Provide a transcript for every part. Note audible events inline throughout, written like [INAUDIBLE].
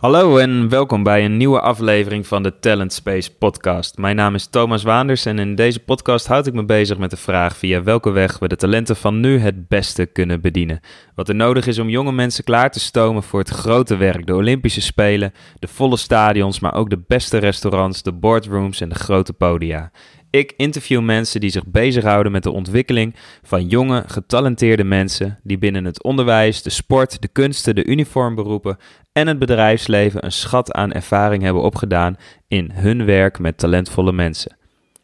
Hallo en welkom bij een nieuwe aflevering van de Talent Space podcast. Mijn naam is Thomas Waanders en in deze podcast houd ik me bezig met de vraag via welke weg we de talenten van nu het beste kunnen bedienen. Wat er nodig is om jonge mensen klaar te stomen voor het grote werk, de Olympische Spelen, de volle stadions, maar ook de beste restaurants, de boardrooms en de grote podia. Ik interview mensen die zich bezighouden met de ontwikkeling van jonge, getalenteerde mensen die binnen het onderwijs, de sport, de kunsten, de uniformberoepen en het bedrijfsleven een schat aan ervaring hebben opgedaan in hun werk met talentvolle mensen.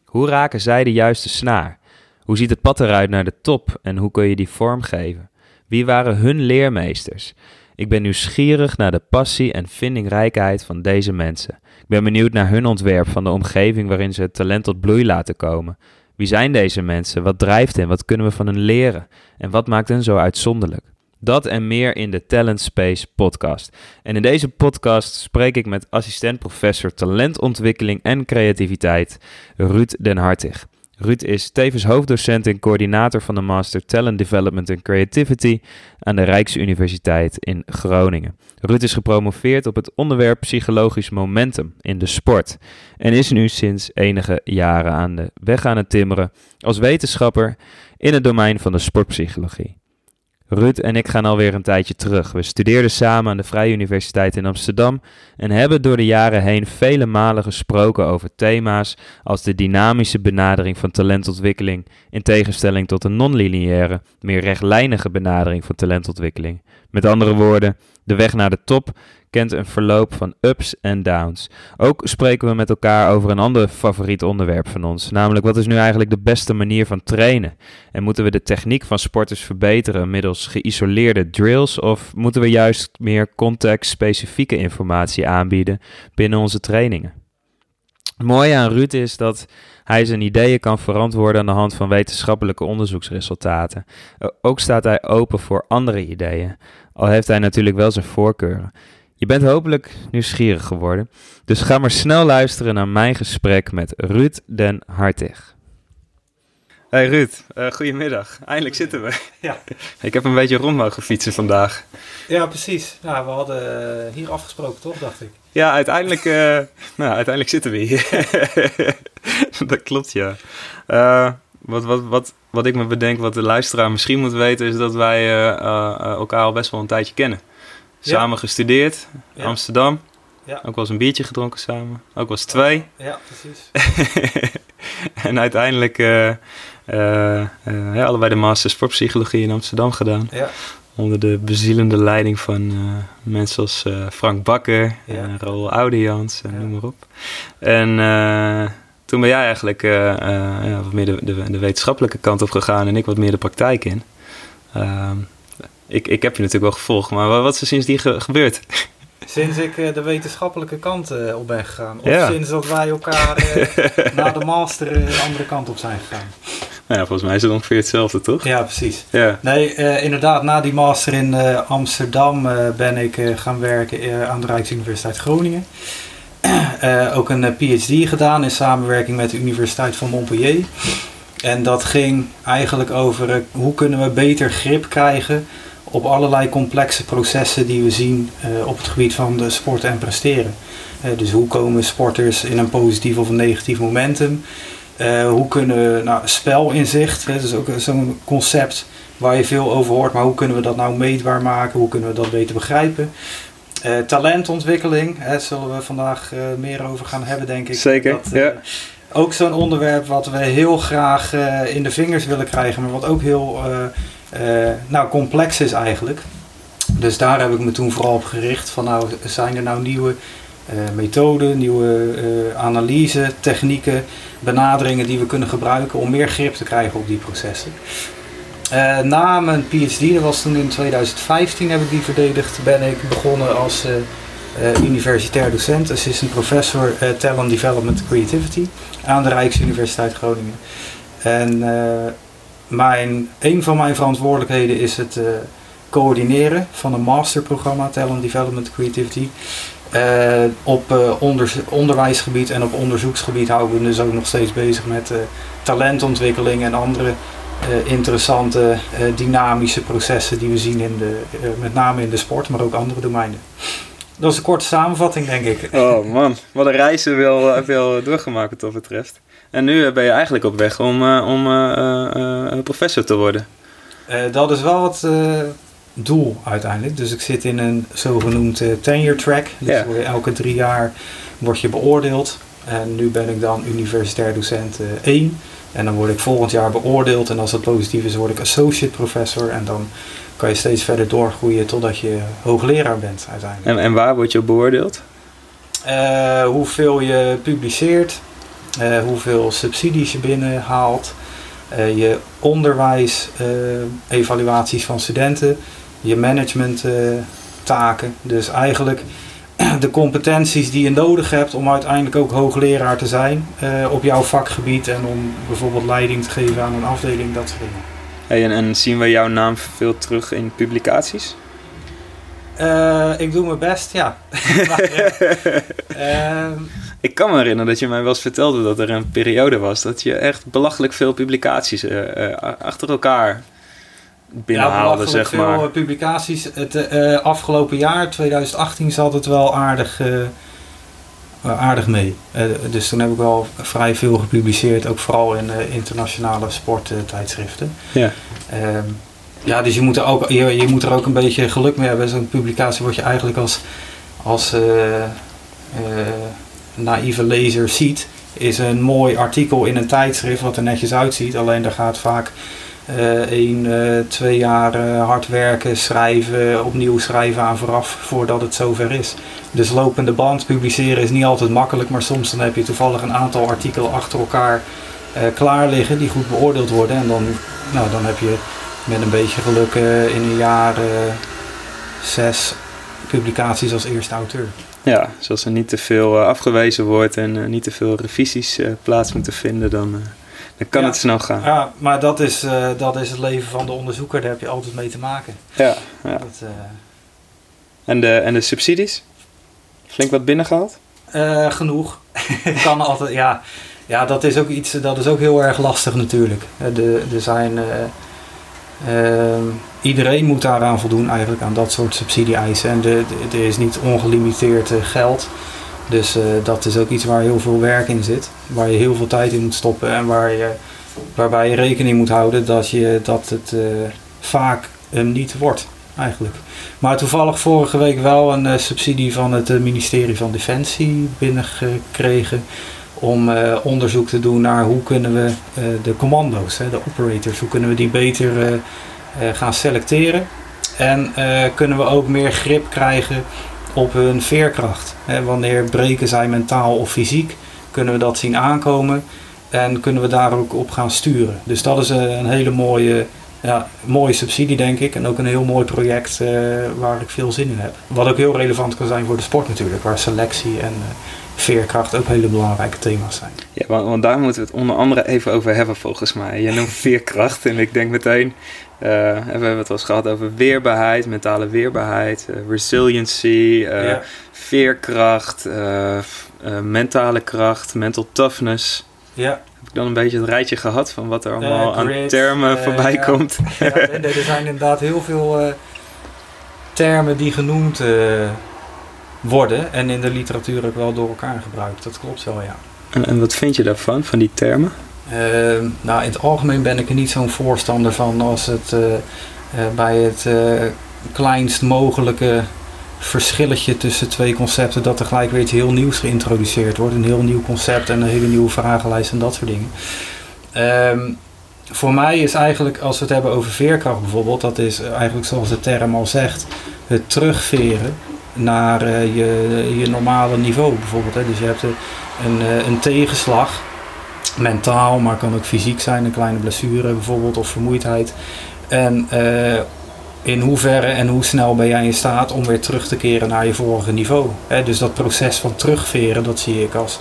Hoe raken zij de juiste snaar? Hoe ziet het pad eruit naar de top en hoe kun je die vormgeven? Wie waren hun leermeesters? Ik ben nieuwsgierig naar de passie en vindingrijkheid van deze mensen. Ik ben benieuwd naar hun ontwerp van de omgeving waarin ze het talent tot bloei laten komen. Wie zijn deze mensen? Wat drijft hen? Wat kunnen we van hen leren? En wat maakt hen zo uitzonderlijk? Dat en meer in de Talent Space podcast. En in deze podcast spreek ik met assistent professor talentontwikkeling en creativiteit Ruud Den Hartig. Ruud is tevens hoofddocent en coördinator van de Master Talent Development and Creativity aan de Rijksuniversiteit in Groningen. Ruud is gepromoveerd op het onderwerp psychologisch momentum in de sport en is nu sinds enige jaren aan de weg aan het timmeren als wetenschapper in het domein van de sportpsychologie. Ruud en ik gaan alweer een tijdje terug. We studeerden samen aan de Vrije Universiteit in Amsterdam en hebben door de jaren heen vele malen gesproken over thema's als de dynamische benadering van talentontwikkeling in tegenstelling tot een non-lineaire, meer rechtlijnige benadering van talentontwikkeling. Met andere woorden, de weg naar de top kent een verloop van ups en downs. Ook spreken we met elkaar over een ander favoriet onderwerp van ons, namelijk wat is nu eigenlijk de beste manier van trainen? En moeten we de techniek van sporters verbeteren middels geïsoleerde drills of moeten we juist meer context-specifieke informatie aanbieden binnen onze trainingen? Het mooie aan Ruud is dat hij zijn ideeën kan verantwoorden aan de hand van wetenschappelijke onderzoeksresultaten. Ook staat hij open voor andere ideeën, al heeft hij natuurlijk wel zijn voorkeuren. Je bent hopelijk nieuwsgierig geworden, dus ga maar snel luisteren naar mijn gesprek met Ruud den Hartig. Hey Ruud, uh, goedemiddag. Eindelijk zitten we. [LAUGHS] Ja. Ik heb een beetje rond mogen fietsen vandaag. Ja, precies. Nou, we hadden hier afgesproken, toch, dacht ik? Ja, uiteindelijk, uh, [LAUGHS] nou, uiteindelijk zitten we hier. [LAUGHS] dat klopt, ja. Uh, wat, wat, wat, wat ik me bedenk, wat de luisteraar misschien moet weten, is dat wij elkaar al best wel een tijdje kennen. Samen gestudeerd. Amsterdam. Ja. Ook wel eens een biertje gedronken samen. Ook wel eens twee. Ja, precies. [LAUGHS] en uiteindelijk uh, uh, ja, allebei de master sportpsychologie in Amsterdam gedaan. Ja. Onder de bezielende leiding van mensen als Frank Bakker en Raoul Audians en noem maar op. En toen ben jij eigenlijk wat meer de, de, de, wetenschappelijke kant op gegaan en ik wat meer de praktijk in. Ehm, ik, ik heb je natuurlijk wel gevolgd, maar wat is er sindsdien ge gebeurd? [LAUGHS] Sinds ik uh, de wetenschappelijke kant uh, op ben gegaan. Of ja. sinds dat wij elkaar [LAUGHS] uh, na de master de andere kant op zijn gegaan. Nou ja, volgens mij is het ongeveer hetzelfde, toch? Ja, precies. Ja. Nee, inderdaad, na die master in Amsterdam ben ik gaan werken aan de Rijksuniversiteit Groningen. [CLEARS THROAT] ook een PhD gedaan in samenwerking met de Universiteit van Montpellier. En dat ging eigenlijk over hoe kunnen we beter grip krijgen op allerlei complexe processen die we zien uh, op het gebied van de sporten en presteren. Uh, dus hoe komen sporters in een positief of een negatief momentum? Uh, hoe kunnen we nou, spelinzicht, dat is ook zo'n concept waar je veel over hoort, maar hoe kunnen we dat nou meetbaar maken? Hoe kunnen we dat beter begrijpen? talentontwikkeling, hè, zullen we vandaag meer over gaan hebben, denk ik. Zeker. Dat, ja. Ook zo'n onderwerp wat we heel graag in de vingers willen krijgen, maar wat ook heel nou, complex is eigenlijk. Dus daar heb ik me toen vooral op gericht van nou, zijn er nou nieuwe uh, methoden, nieuwe uh, analyse, technieken, benaderingen die we kunnen gebruiken om meer grip te krijgen op die processen. na mijn PhD, dat was toen in 2015 heb ik die verdedigd, ben ik begonnen als universitair docent, assistant professor Talent Development Creativity aan de Rijksuniversiteit Groningen. En mijn, een van mijn verantwoordelijkheden is het uh, coördineren van een masterprogramma Talent Development Creativity. Uh, op uh, onder, onderwijsgebied en op onderzoeksgebied houden we dus ook nog steeds bezig met talentontwikkeling en andere interessante dynamische processen die we zien in de, met name in de sport, maar ook andere domeinen. Dat is een korte samenvatting, denk ik. Oh man, wat een reis heb je al, al doorgemaakt wat dat betreft. En nu ben je eigenlijk op weg om, uh, om uh, professor te worden. dat is wel het doel uiteindelijk. Dus ik zit in een zogenoemd tenure track. Dus elke drie jaar word je beoordeeld. En nu ben ik dan universitair docent 1. En dan word ik volgend jaar beoordeeld. En als het positief is, word ik associate professor. En dan kan je steeds verder doorgroeien totdat je hoogleraar bent uiteindelijk. En, en waar word je beoordeeld? Uh, hoeveel je publiceert, uh, hoeveel subsidies je binnenhaalt, uh, je onderwijs, evaluaties van studenten, je managementtaken. dus eigenlijk [CLEARS THROAT] de competenties die je nodig hebt om uiteindelijk ook hoogleraar te zijn op jouw vakgebied en om bijvoorbeeld leiding te geven aan een afdeling, dat soort dingen. Hey, en, en, zien we jouw naam veel terug in publicaties? Uh, ik doe mijn best, ja. [LAUGHS] [LAUGHS] uh, ik kan me herinneren dat je mij wel eens vertelde dat er een periode was dat je echt belachelijk veel publicaties uh, achter elkaar binnenhaalde, ja, zeg maar. veel publicaties. Het afgelopen jaar, 2018, zat het wel aardig eh, aardig mee. Dus toen heb ik wel vrij veel gepubliceerd, ook vooral in internationale sporttijdschriften. Ja. Ehm, ja, dus je moet, er ook, je, je, moet er ook een beetje geluk mee hebben. Zo'n publicatie wordt je eigenlijk als, als naïeve lezer ziet, is een mooi artikel in een tijdschrift wat er netjes uitziet. Alleen daar gaat vaak uh, één, twee jaar hard werken, schrijven, opnieuw schrijven aan vooraf voordat het zover is. Dus lopende band publiceren is niet altijd makkelijk, maar soms dan heb je toevallig een aantal artikelen achter elkaar uh, klaar liggen die goed beoordeeld worden. En dan, nou, dan heb je met een beetje geluk uh, in een jaar uh, zes publicaties als eerste auteur. [LAUGHS] Ja, zoals er niet te veel afgewezen wordt en niet te veel revisies plaats moeten vinden, dan, dan kan het snel gaan. Ja, maar dat is, dat is het leven van de onderzoeker, daar heb je altijd mee te maken. Ja, ja. Dat, en, de, en de subsidies? Flink wat binnengehaald? Uh, genoeg. [LAUGHS] kan altijd, ja. Ja, dat is ook iets, dat is ook heel erg lastig natuurlijk. De, er zijn, uh, iedereen moet daaraan voldoen eigenlijk, aan dat soort subsidie-eisen. En er is niet ongelimiteerd geld. Dus dat is ook iets waar heel veel werk in zit. Waar je heel veel tijd in moet stoppen en waar je, waarbij je rekening moet houden dat, je, dat het vaak hem niet wordt eigenlijk. Maar toevallig vorige week wel een subsidie van het ministerie van Defensie binnengekregen om uh, onderzoek te doen naar hoe kunnen we de commando's, hè, de operators, hoe kunnen we die beter gaan selecteren. En kunnen we ook meer grip krijgen op hun veerkracht. Hè, wanneer breken zij mentaal of fysiek, kunnen we dat zien aankomen en kunnen we daar ook op gaan sturen. Dus dat is een hele mooie ja, mooie subsidie denk ik. En ook een heel mooi project waar ik veel zin in heb. Wat ook heel relevant kan zijn voor de sport natuurlijk. Waar selectie en veerkracht ook hele belangrijke thema's zijn. Ja, want, want, daar moeten we het onder andere even over hebben volgens mij. Je noemt [LAUGHS] veerkracht en ik denk meteen... Uh, we hebben het al eens gehad over weerbaarheid, mentale weerbaarheid, resiliency, ja. veerkracht, mentale kracht, mental toughness. Ja dan een beetje het rijtje gehad van wat er allemaal aan termen voorbij ja. komt. Ja, er zijn inderdaad heel veel termen die genoemd worden en in de literatuur ook wel door elkaar gebruikt. Dat klopt wel, ja. En, en wat vind je daarvan, van die termen? Ehm, nou, in het algemeen ben ik er niet zo'n voorstander van als het bij het kleinst mogelijke verschilletje tussen twee concepten dat er gelijk weer iets heel nieuws geïntroduceerd wordt. Een heel nieuw concept en een hele nieuwe vragenlijst en dat soort dingen. Ehm, voor mij is eigenlijk, als we het hebben over veerkracht bijvoorbeeld, dat is eigenlijk zoals de term al zegt, het terugveren naar uh, je, je normale niveau bijvoorbeeld. Hè. Dus je hebt een, een, een tegenslag, mentaal, maar kan ook fysiek zijn, een kleine blessure bijvoorbeeld of vermoeidheid. En uh, in hoeverre en hoe snel ben jij in staat om weer terug te keren naar je vorige niveau. dus dat proces van terugveren, dat zie ik als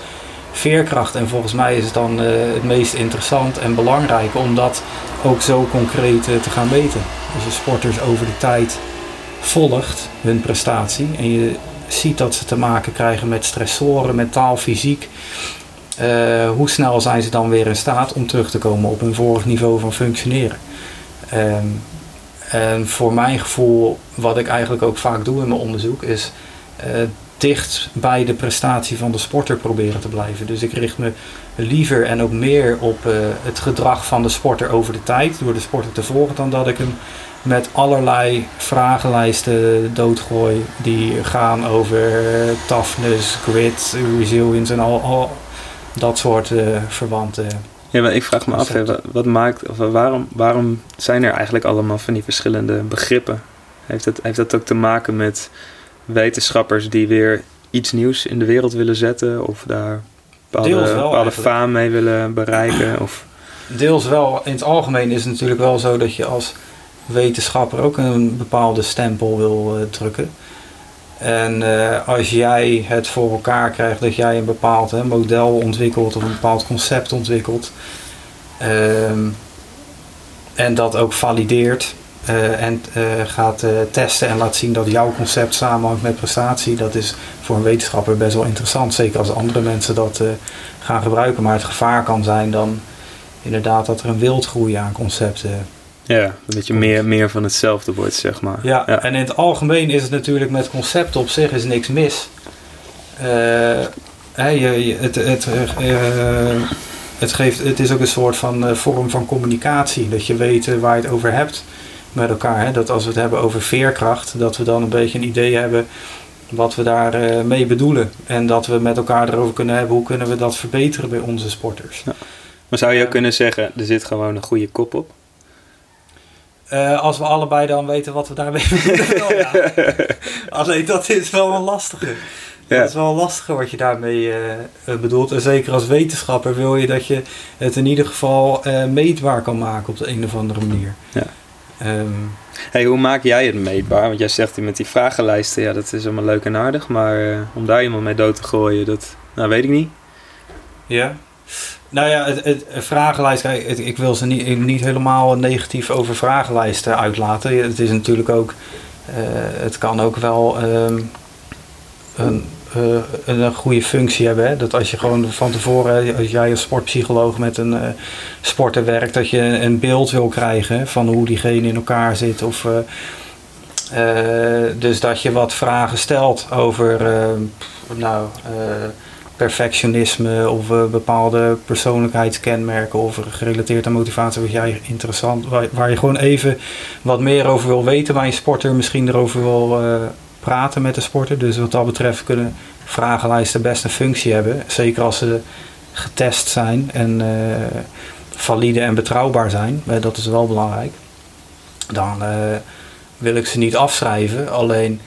veerkracht. En volgens mij is het dan het meest interessant en belangrijk om dat ook zo concreet te gaan meten. Als je sporters over de tijd volgt, hun prestatie, en je ziet dat ze te maken krijgen met stressoren, mentaal, fysiek. Uh, hoe snel zijn ze dan weer in staat om terug te komen op hun vorig niveau van functioneren? Um, en voor mijn gevoel, wat ik eigenlijk ook vaak doe in mijn onderzoek, is dicht bij de prestatie van de sporter proberen te blijven. Dus ik richt me liever en ook meer op het gedrag van de sporter over de tijd, door de sporter te volgen, dan dat ik hem met allerlei vragenlijsten doodgooi die gaan over toughness, grit, resilience en al, al dat soort uh, verwante. Ja, maar ik vraag me af, wat, maakt, of waarom, waarom zijn er eigenlijk allemaal van die verschillende begrippen? Heeft dat, heeft dat ook te maken met wetenschappers die weer iets nieuws in de wereld willen zetten of daar bepaalde, bepaalde faam mee willen bereiken? Of? Deels wel. In het algemeen is het natuurlijk wel zo dat je als wetenschapper ook een bepaalde stempel wil uh, drukken. En uh, als jij het voor elkaar krijgt dat jij een bepaald hè, model ontwikkelt of een bepaald concept ontwikkelt. Um, en dat ook valideert en gaat testen en laat zien dat jouw concept samenhangt met prestatie. Dat is voor een wetenschapper best wel interessant. Zeker als andere mensen dat gaan gebruiken. Maar het gevaar kan zijn dan inderdaad dat er een wildgroei aan concepten ja, een beetje meer, meer van hetzelfde wordt, zeg maar. Ja, en in het algemeen is het natuurlijk met concepten op zich is niks mis. Uh, je, het, het, uh, het, geeft, het is ook een soort van uh, vorm van communicatie. Dat je weet waar je het over hebt met elkaar. Hè? Dat als we het hebben over veerkracht, dat we dan een beetje een idee hebben wat we daarmee mee bedoelen. En dat we met elkaar erover kunnen hebben hoe kunnen we dat verbeteren bij onze sporters. Ja. Maar zou je ook kunnen zeggen, er zit gewoon een goede kop op? Uh, als we allebei dan weten wat we daarmee [LAUGHS] bedoelen. ja. [LAUGHS] Alleen dat is wel een lastige. Ja. Dat is wel lastig wat je daarmee uh, bedoelt. En zeker als wetenschapper wil je dat je het in ieder geval uh, meetbaar kan maken op de een of andere manier. Ja. Um, hey, hoe maak jij het meetbaar? Want jij zegt met die vragenlijsten, ja, dat is allemaal leuk en aardig. Maar om daar iemand mee dood te gooien, dat nou, weet ik niet. Ja. Nou ja, het, het, vragenlijst, kijk, ik wil ze niet, niet helemaal negatief over vragenlijsten uitlaten. Het is natuurlijk ook, uh, het kan ook wel um, een, uh, een goede functie hebben. Hè? Dat als je gewoon van tevoren, als jij als sportpsycholoog met een uh, sporter werkt, dat je een beeld wil krijgen van hoe diegene in elkaar zit. Of, dus dat je wat vragen stelt over, nou perfectionisme of uh, bepaalde persoonlijkheidskenmerken of gerelateerd aan motivatie wat jij interessant, waar, waar, je gewoon even wat meer over wil weten bij een sporter, misschien erover wil uh, praten met de sporter. Dus wat dat betreft kunnen vragenlijsten best een functie hebben, zeker als ze getest zijn en uh, valide en betrouwbaar zijn, dat is wel belangrijk. Dan wil ik ze niet afschrijven, alleen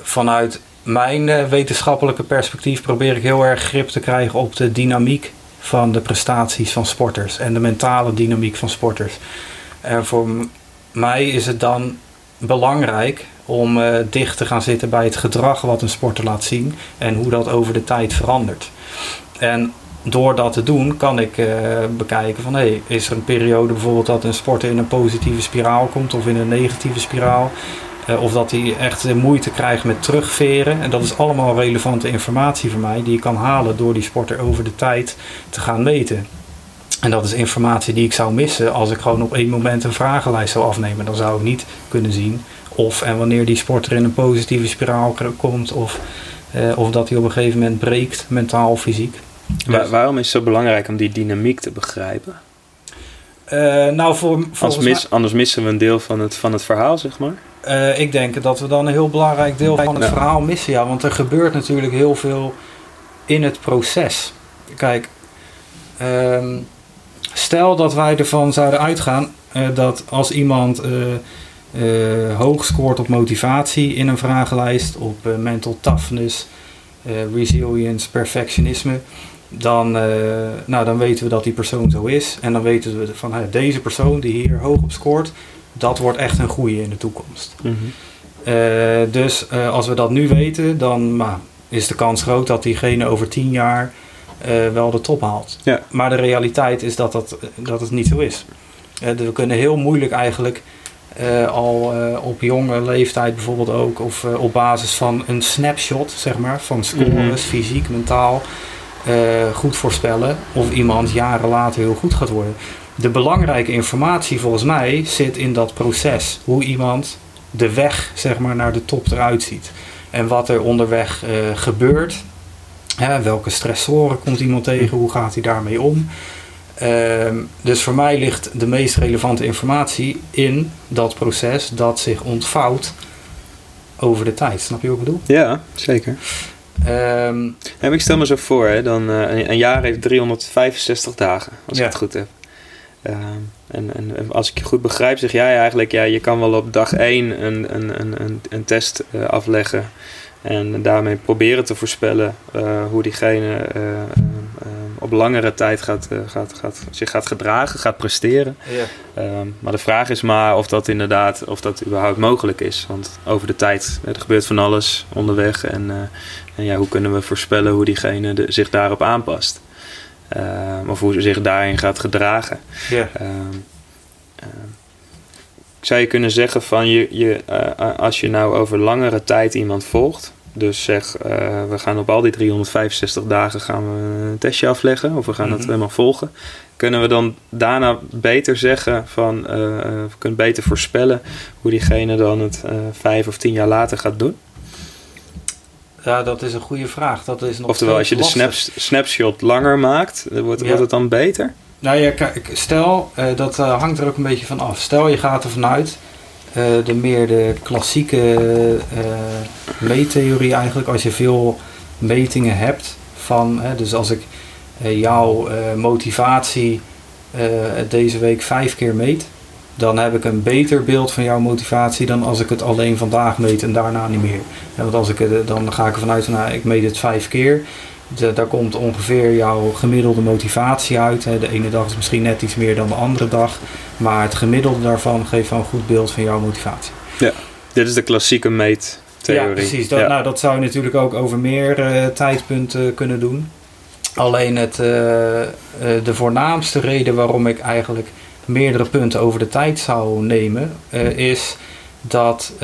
vanuit mijn uh, wetenschappelijke perspectief probeer ik heel erg grip te krijgen op de dynamiek van de prestaties van sporters en de mentale dynamiek van sporters. En voor mij is het dan belangrijk om uh, dicht te gaan zitten bij het gedrag wat een sporter laat zien en hoe dat over de tijd verandert. En door dat te doen kan ik uh, bekijken van hey, is er een periode bijvoorbeeld dat een sporter in een positieve spiraal komt of in een negatieve spiraal. Uh, of dat hij echt moeite krijgt met terugveren. En dat is allemaal relevante informatie voor mij die ik kan halen door die sporter over de tijd te gaan meten. En dat is informatie die ik zou missen als ik gewoon op één moment een vragenlijst zou afnemen. Dan zou ik niet kunnen zien of en wanneer die sporter in een positieve spiraal komt of, uh, of dat hij op een gegeven moment breekt, mentaal of fysiek. Dus- waarom is het zo belangrijk om die dynamiek te begrijpen? Uh, nou, voor, anders, mis, anders missen we een deel van het, van het verhaal, zeg maar. Uh, ik denk dat we dan een heel belangrijk deel van het verhaal missen. Ja, want er gebeurt natuurlijk heel veel in het proces. Kijk, um, stel dat wij ervan zouden uitgaan uh, dat als iemand uh, hoog scoort op motivatie in een vragenlijst, op mental toughness, resilience, perfectionisme, dan, nou, dan weten we dat die persoon zo is. En dan weten we van deze persoon die hier hoog op scoort, dat wordt echt een goede in de toekomst. Mhm. Eh, dus uh, als we dat nu weten, dan maar, is de kans groot dat diegene over tien jaar uh, wel de top haalt. Ja. Maar de realiteit is dat, dat, dat het niet zo is. Dus we kunnen heel moeilijk eigenlijk al op jonge leeftijd bijvoorbeeld ook, of op basis van een snapshot, zeg maar, van scores, mm fysiek, mentaal, goed voorspellen of iemand jaren later heel goed gaat worden de belangrijke informatie volgens mij zit in dat proces. Hoe iemand de weg zeg maar, naar de top eruit ziet. en wat er onderweg gebeurt. Hè, welke stressoren komt iemand tegen? Hoe gaat hij daarmee om? Ehm, dus voor mij ligt de meest relevante informatie in dat proces dat zich ontvouwt over de tijd. Snap je wat ik bedoel? Ja, zeker. Um, ik stel me zo voor, hè, dan, uh, een jaar heeft 365 dagen, als ik het goed heb. Uh, en, en, als ik je goed begrijp, zeg jij eigenlijk, ja, je kan wel op dag 1 een, een, een, een test uh, afleggen en daarmee proberen te voorspellen uh, hoe diegene op langere tijd gaat, gaat, gaat, zich gaat gedragen, gaat presteren. Ja. Um, maar de vraag is maar of dat inderdaad, of dat überhaupt mogelijk is. Want over de tijd, er gebeurt van alles onderweg en en ja, hoe kunnen we voorspellen hoe diegene de, zich daarop aanpast? Uh, of hoe ze zich daarin gaat gedragen. Yeah. Uh, uh, zou je kunnen zeggen van je, je, eh, als je nou over langere tijd iemand volgt, dus zeg eh, we gaan op al die 365 dagen gaan we een testje afleggen of we gaan mm -hmm. het helemaal volgen, kunnen we dan daarna beter zeggen van we kunnen beter voorspellen hoe diegene dan het vijf of tien jaar later gaat doen? Ja, dat is een goede vraag. Dat is nog Oftewel, als je de snap, snapshot langer maakt, wordt, wordt het dan beter? Nou ja, kijk, stel, uh, dat uh, hangt er ook een beetje van af. Stel, je gaat er vanuit, uh, de meer de klassieke meettheorie eigenlijk, als je veel metingen hebt van, dus als ik jouw motivatie deze week vijf keer meet, dan heb ik een beter beeld van jouw motivatie dan als ik het alleen vandaag meet en daarna niet meer. want als ik het, dan ga ik ervan uit, nou, ik meet het vijf keer. De, daar komt ongeveer jouw gemiddelde motivatie uit. De ene dag is misschien net iets meer dan de andere dag. Maar het gemiddelde daarvan geeft wel een goed beeld van jouw motivatie. Ja, dit is de klassieke meettheorie. Ja, precies. Dat, Nou, dat zou je natuurlijk ook over meer uh, tijdpunten kunnen doen. Alleen het, uh, uh, de voornaamste reden waarom ik eigenlijk meerdere punten over de tijd zou nemen, uh, is dat uh,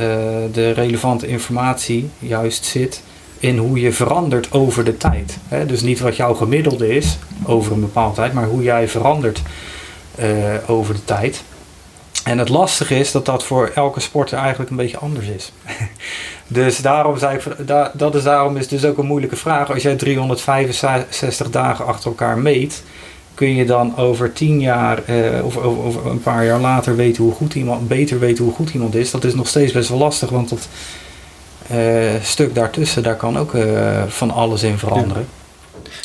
de relevante informatie juist zit in hoe je verandert over de tijd. Hè? Dus niet wat jouw gemiddelde is over een bepaalde tijd, maar hoe jij verandert uh, over de tijd. En het lastige is dat dat voor elke sporter eigenlijk een beetje anders is. [LAUGHS] dus daarom zei ik, dat is daarom is dus ook een moeilijke vraag. Als jij 365 dagen achter elkaar meet, kun je dan over tien jaar uh, of over een paar jaar later weten hoe goed iemand, beter weten hoe goed iemand is. Dat is nog steeds best wel lastig, want dat uh, stuk daartussen, daar kan ook uh, van alles in veranderen.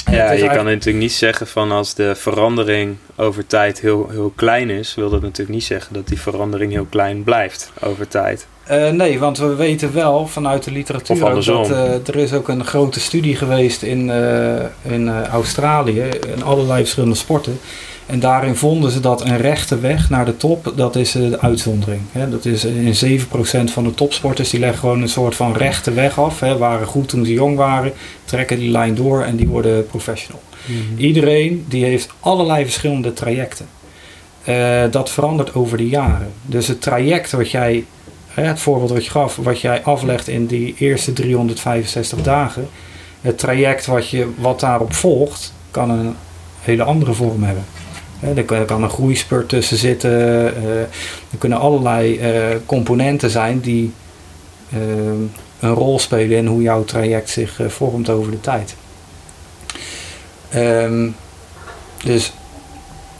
Ja, ja je kan natuurlijk niet zeggen van als de verandering over tijd heel, heel klein is, wil dat natuurlijk niet zeggen dat die verandering heel klein blijft over tijd. Uh, nee, want we weten wel vanuit de literatuur dat uh, er is ook een grote studie geweest in, uh, in Australië in allerlei verschillende sporten. En daarin vonden ze dat een rechte weg naar de top, dat is de uitzondering. Hè. Dat is in 7% van de topsporters, die leggen gewoon een soort van rechte weg af. Hè. Waren goed toen ze jong waren, trekken die lijn door en die worden professional. Mm -hmm. Iedereen die heeft allerlei verschillende trajecten. dat verandert over de jaren. Dus het traject wat jij het voorbeeld wat je gaf, wat jij aflegt in die eerste 365 dagen, het traject wat, je, wat daarop volgt, kan een hele andere vorm hebben. Er kan een groeispurt tussen zitten. Eh, er kunnen allerlei eh, componenten zijn die eh, een rol spelen in hoe jouw traject zich vormt over de tijd. Ehm, dus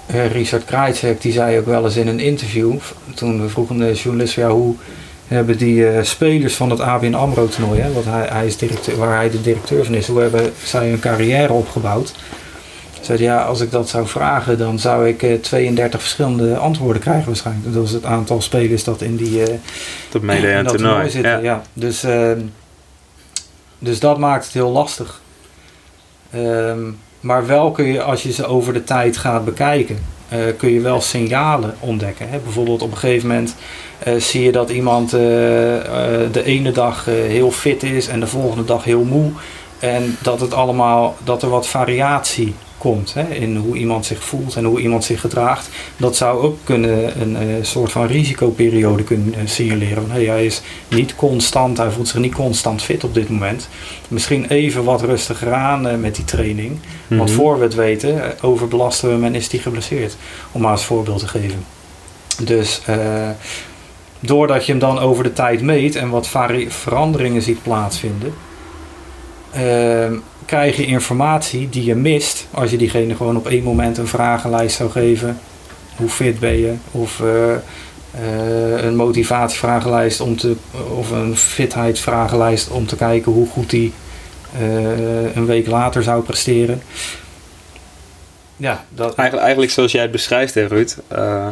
Richard Krajcek die zei ook wel eens in een interview, toen we vroegen de journalist, ja, hoe, hebben die uh, spelers van het ABN AMRO toernooi, hè, wat hij, hij is directeur, waar hij de directeur van is, hoe hebben zij hun carrière opgebouwd? Zei ja, als ik dat zou vragen, dan zou ik uh, eh, 32 verschillende antwoorden krijgen waarschijnlijk. Dat is het aantal spelers dat in die uh, dat mede toernooi zitten. Ja. ja. Dus, ehm, dus dat maakt het heel lastig. Um, maar wel kun je, als je ze over de tijd gaat bekijken, uh, kun je wel signalen ontdekken. Hè? Bijvoorbeeld op een gegeven moment uh, zie je dat iemand uh, de ene dag heel fit is en de volgende dag heel moe. En dat het allemaal, dat er wat variatie komt hè, in hoe iemand zich voelt en hoe iemand zich gedraagt. Dat zou ook kunnen een, een soort van risicoperiode kunnen signaleren. Hey, hij is niet constant, hij voelt zich niet constant fit op dit moment. Misschien even wat rustiger aan met die training. Mm -hmm. Want voor we het weten, overbelasten we hem en is die geblesseerd. Om maar als voorbeeld te geven. Dus doordat je hem dan over de tijd meet en wat veranderingen ziet plaatsvinden, ehm, krijg je informatie die je mist als je diegene gewoon op één moment een vragenlijst zou geven. Hoe fit ben je? Of uh, uh, een motivatievragenlijst om te, of een fitheidsvragenlijst om te kijken hoe goed die uh, een week later zou presteren. Ja, dat... eigenlijk, eigenlijk zoals jij het beschrijft, hè, Ruud. Uh,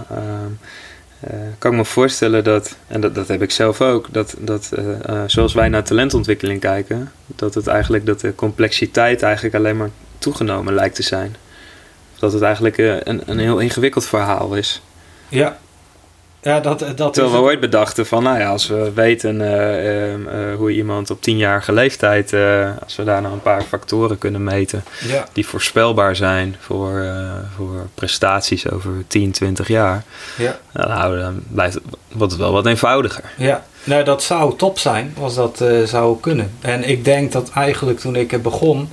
kan ik me voorstellen dat, en dat, dat heb ik zelf ook, dat, dat zoals wij naar talentontwikkeling kijken, dat het eigenlijk dat de complexiteit eigenlijk alleen maar toegenomen lijkt te zijn. Dat het eigenlijk een, een heel ingewikkeld verhaal is. Ja, ja, dat, dat Terwijl we ooit bedachten van, nou ja, als we weten uh, uh, hoe iemand op tienjarige leeftijd, uh, als we daar nou een paar factoren kunnen meten ja. die voorspelbaar zijn voor, voor prestaties over 10, 20 jaar, ja. nou, dan blijft wordt het wel wat eenvoudiger. Ja, nou dat zou top zijn als dat zou kunnen. En ik denk dat eigenlijk toen ik begon,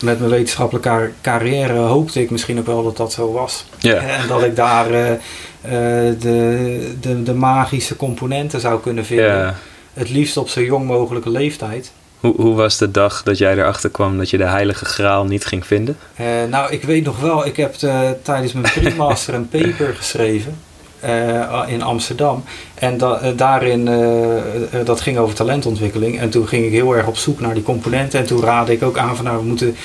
met mijn wetenschappelijke carrière hoopte ik misschien ook wel dat dat zo was. En dat ik daar uh, de, de, de magische componenten zou kunnen vinden. Het liefst op zo jong mogelijke leeftijd. Hoe, hoe was de dag dat jij erachter kwam dat je de heilige graal niet ging vinden? Uh, nou, ik weet nog wel, ik heb tijdens mijn pre-master een paper geschreven. Uh, in Amsterdam. En da uh, daarin, uh, dat ging over talentontwikkeling. En toen ging ik heel erg op zoek naar die componenten. En toen raadde ik ook aan van nou, we moeten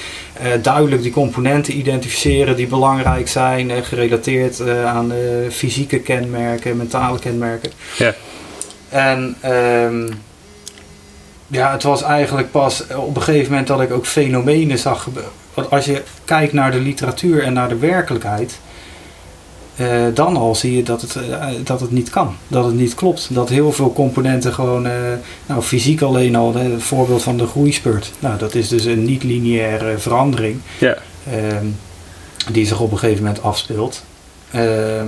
duidelijk die componenten identificeren die belangrijk zijn. gerelateerd aan fysieke kenmerken, mentale kenmerken. Ja. En um, ja, het was eigenlijk pas op een gegeven moment dat ik ook fenomenen zag. Want als je kijkt naar de literatuur en naar de werkelijkheid uh, dan al zie je dat het, uh, dat het niet kan. Dat het niet klopt. Dat heel veel componenten gewoon, uh, nou fysiek alleen al, het voorbeeld van de groeispurt. Nou, dat is dus een niet-lineaire verandering. Ja. Ehm, die zich op een gegeven moment afspeelt. Ehm,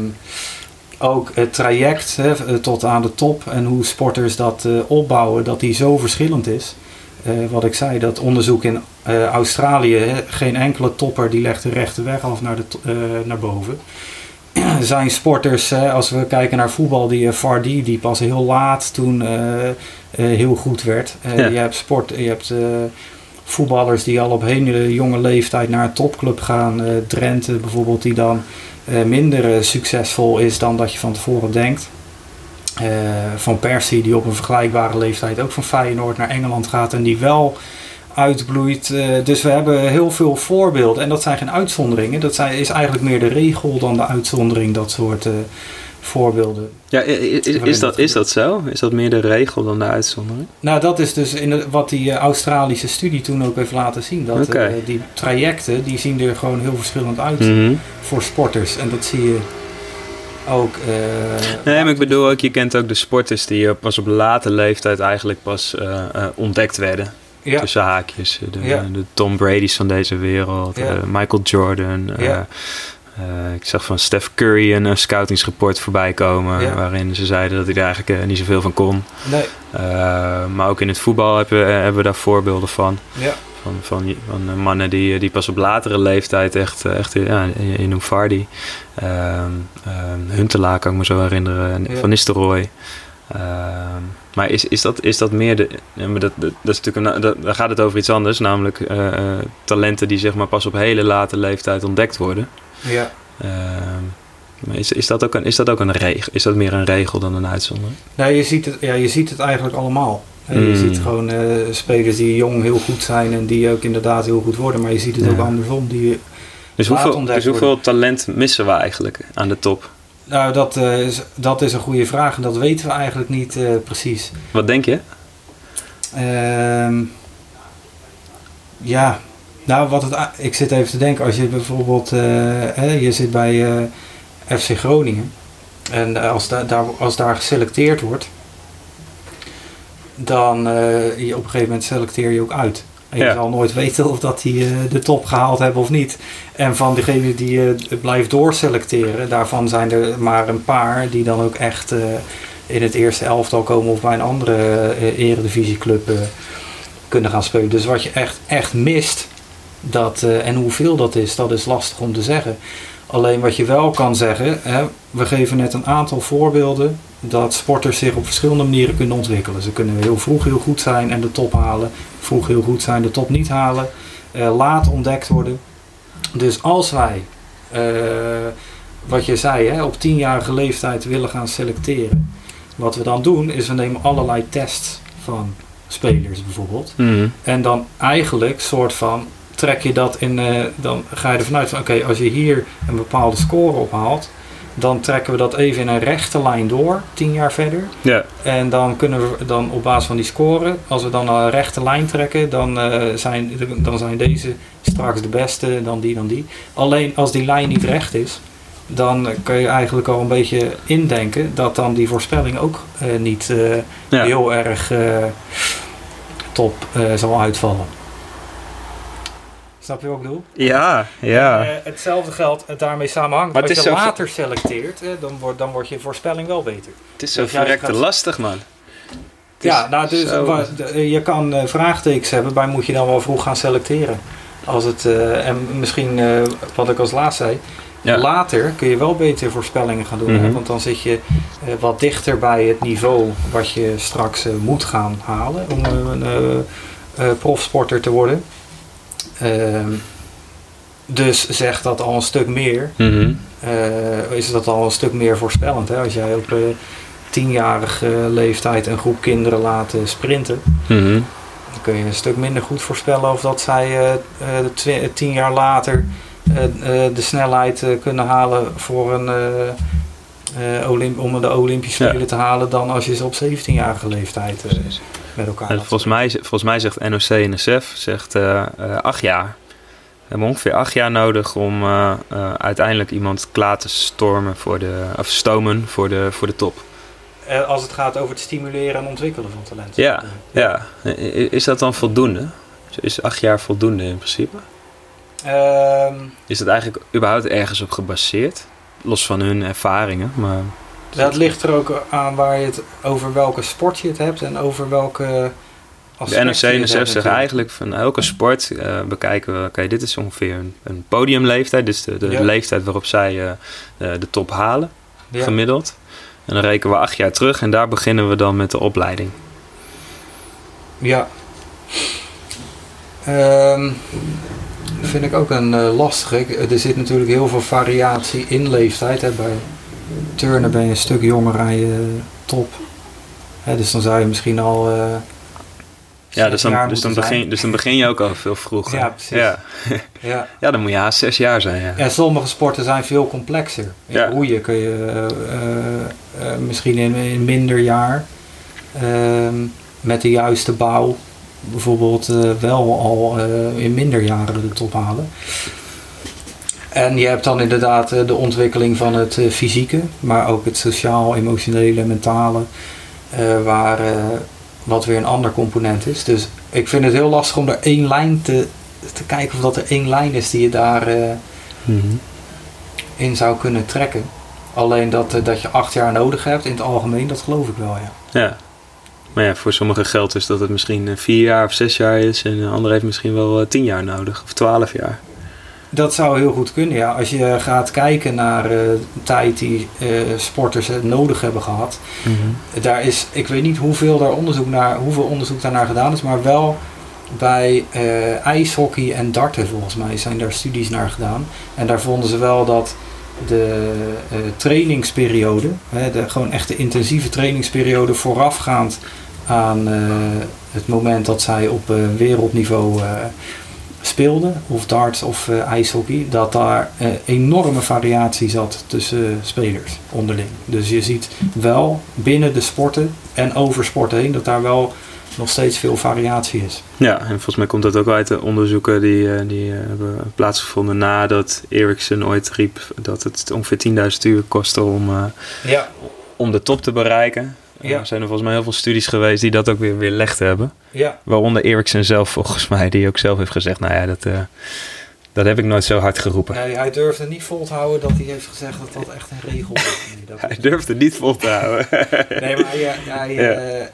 ook het traject hè, tot aan de top en hoe sporters dat opbouwen, dat die zo verschillend is. wat ik zei, dat onderzoek in Australië, hè, geen enkele topper die legt de rechte weg af naar, de, naar boven. [CLEARS THROAT] zijn sporters, als we kijken naar voetbal, die uh, Vardy, die pas heel laat toen uh, uh, heel goed werd. Ja. Je hebt sport, je hebt voetballers die al op hele jonge leeftijd naar een topclub gaan. Drenthe bijvoorbeeld, die dan minder succesvol is dan dat je van tevoren denkt. van Persie, die op een vergelijkbare leeftijd ook van Feyenoord naar Engeland gaat en die wel uitbloeit. Uh, dus we hebben heel veel voorbeelden. En dat zijn geen uitzonderingen. Dat zijn, is eigenlijk meer de regel dan de uitzondering, dat soort uh, voorbeelden. Ja, is, is, dat, is dat zo? Is dat meer de regel dan de uitzondering? Nou, dat is dus in de, wat die uh, Australische studie toen ook heeft laten zien. Dat okay. die trajecten, die zien er gewoon heel verschillend uit mm -hmm. voor sporters. En dat zie je ook. nee, maar ik bedoel ook, je kent ook de sporters die pas op late leeftijd eigenlijk pas ontdekt werden ja. tussen haakjes. De, de, Tom Brady's van deze wereld, uh, Michael Jordan. Uh, ik zag van Steph Curry een scoutingsrapport voorbij komen. Waarin ze zeiden dat hij er eigenlijk niet zoveel van kon. Nee. maar ook in het voetbal hebben, hebben we daar voorbeelden van. Ja. Van, van, van mannen die, die pas op latere leeftijd echt, echt ja, in noemt Vardy. Ehm, ehm, Huntelaar kan ik me zo herinneren. Van Nistelrooy. Ehm, maar is, is, dat, is dat meer de. Maar dat, dat, dat, is natuurlijk een, dat, dan gaat het over iets anders, namelijk uh, uh, talenten die zeg maar pas op hele late leeftijd ontdekt worden. Ja. Uh, maar is, is, dat ook een, is dat ook een regel? Is dat meer een regel dan een uitzondering? Nee, je ziet het, ja, je ziet het eigenlijk allemaal. Mm. Je ziet gewoon uh, spelers die jong heel goed zijn en die ook inderdaad heel goed worden, maar je ziet het ja. ook andersom. Die dus hoeveel, dus hoeveel talent missen we eigenlijk aan de top? Nou, dat, uh, is, dat is een goede vraag en dat weten we eigenlijk niet uh, precies. Wat denk je? Uh, ja, nou, wat het, ik zit even te denken, als je bijvoorbeeld, uh, hè, je zit bij FC Groningen en als, da daar, als daar geselecteerd wordt, dan je op een gegeven moment selecteer je ook uit. En je zal nooit weten of dat die uh, de top gehaald hebben of niet. En van degenen die uh, blijft doorselecteren, daarvan zijn er maar een paar die dan ook echt uh, in het eerste elftal komen of bij een andere eredivisieclub kunnen gaan spelen. Dus wat je echt, echt mist, dat, en hoeveel dat is, dat is lastig om te zeggen. Alleen wat je wel kan zeggen, hè, we geven net een aantal voorbeelden dat sporters zich op verschillende manieren kunnen ontwikkelen. Ze kunnen heel vroeg heel goed zijn en de top halen, vroeg heel goed zijn, de top niet halen, uh, laat ontdekt worden. Dus als wij, uh, wat je zei, hè, op tienjarige leeftijd willen gaan selecteren, wat we dan doen is we nemen allerlei tests van spelers bijvoorbeeld. Mm. En dan eigenlijk soort van trek je dat in, uh, dan ga je ervan uit van oké, als je hier een bepaalde score ophaalt, dan trekken we dat even in een rechte lijn door, tien jaar verder. Ja. En dan kunnen we dan op basis van die score, als we dan een rechte lijn trekken, dan, uh, zijn, dan zijn deze straks de beste, dan die, dan die. Alleen als die lijn niet recht is, dan kun je eigenlijk al een beetje indenken dat dan die voorspelling ook uh, niet uh, ja. heel erg top zal uitvallen. Snap je wat ik bedoel? Ja, ja. Uh, hetzelfde geldt het daarmee samenhangt. Maar Als je later selecteert, hè, dan, wordt, dan wordt je voorspelling wel beter. Het is zo verrekte gaat... lastig, man. Ja, nou, dus zo... je kan uh, vraagtekens hebben, bij moet je dan wel vroeg gaan selecteren. Als het, uh, en misschien, wat ik als laatst zei, ja. later kun je wel beter voorspellingen gaan doen. Mhm. Mm -hmm. Want dan zit je wat dichter bij het niveau wat je straks moet gaan halen om een profsporter te worden. Uh, dus zegt dat al een stuk meer. Mm -hmm. uh, is dat al een stuk meer voorspellend. Hè? Als jij op uh, tienjarige leeftijd een groep kinderen laat sprinten, mm -hmm. dan kun je een stuk minder goed voorspellen of dat zij uh, tien jaar later de snelheid kunnen halen voor een. Olymp om de Olympische Spelen ja. te halen dan als je ze op 17-jarige leeftijd met elkaar. En volgens, mij, volgens mij zegt NOC-NSF zegt uh, uh, acht jaar. We hebben ongeveer acht jaar nodig om uh, uiteindelijk iemand klaar te stormen voor de, of stomen voor de, voor de top. als het gaat over het stimuleren en ontwikkelen van talent. Ja, ja. Is dat dan voldoende? Is acht jaar voldoende in principe? Um, is het eigenlijk überhaupt ergens op gebaseerd? Los van hun ervaringen, maar... Dat ligt er ook aan waar je het over welke sport je het hebt en over welke. De NOC en NSF zeggen eigenlijk van elke sport uh, bekijken we, oké, okay, dit is ongeveer een, een podiumleeftijd, dus de, de ja. leeftijd waarop zij uh, uh, de top halen, ja. gemiddeld. En dan rekenen we acht jaar terug en daar beginnen we dan met de opleiding. Ja. Um, vind ik ook een lastige. Er zit natuurlijk heel veel variatie in leeftijd hè, bij turnen ben je een stuk jonger aan je top. Hè, dus dan zou je misschien al. Uh, ja, dus dan, dus, dan begin, dus dan begin je ook al veel vroeger. Ja, precies. Ja, [LAUGHS] ja. ja dan moet je haast zes jaar zijn. Ja. ja, sommige sporten zijn veel complexer. In Ja. roeien kun je uh, uh, misschien in, in minder jaar ehm, met de juiste bouw bijvoorbeeld wel al in minder jaren de top halen. En je hebt dan inderdaad de ontwikkeling van het uh, fysieke, maar ook het sociaal, emotionele, mentale, uh, waar, wat weer een ander component is. Dus ik vind het heel lastig om er één lijn te, te kijken of dat er één lijn is die je daar mm -hmm. in zou kunnen trekken. Alleen dat, dat je acht jaar nodig hebt in het algemeen, dat geloof ik wel, ja. Ja. Maar ja, voor sommigen geldt dus dat het misschien vier jaar of zes jaar is en een ander heeft misschien wel tien jaar nodig of twaalf jaar. Dat zou heel goed kunnen, ja. Als je gaat kijken naar uh, de tijd die uh, sporters nodig hebben gehad. Mm -hmm. Daar is, ik weet niet hoeveel, daar onderzoek naar, hoeveel onderzoek daarnaar gedaan is, maar wel bij uh, ijshockey en darten volgens mij zijn daar studies naar gedaan. En daar vonden ze wel dat de trainingsperiode, hè, de gewoon echt de intensieve trainingsperiode voorafgaand aan het moment dat zij op wereldniveau speelden, of darts of uh, ijshockey, dat daar uh, enorme variatie zat tussen spelers onderling. Dus je ziet wel binnen de sporten en over sporten heen dat daar wel nog steeds veel variatie is. Ja, en volgens mij komt dat ook uit de onderzoeken die, die hebben plaatsgevonden nadat Ericsson ooit riep dat het ongeveer 10.000 uur kostte om, ja. om de top te bereiken. Ja. Er zijn er volgens mij heel veel studies geweest die dat ook weer weerlegd hebben. Ja. Waaronder Ericsson zelf volgens mij, die ook zelf heeft gezegd, nou ja, dat, uh, dat heb ik nooit zo hard geroepen. Nee, hij durfde niet vol te houden dat hij heeft gezegd dat dat echt een regel is. [LAUGHS] Hij durfde niet vol te houden. [LAUGHS] nee, maar hij, hij, ja. uh,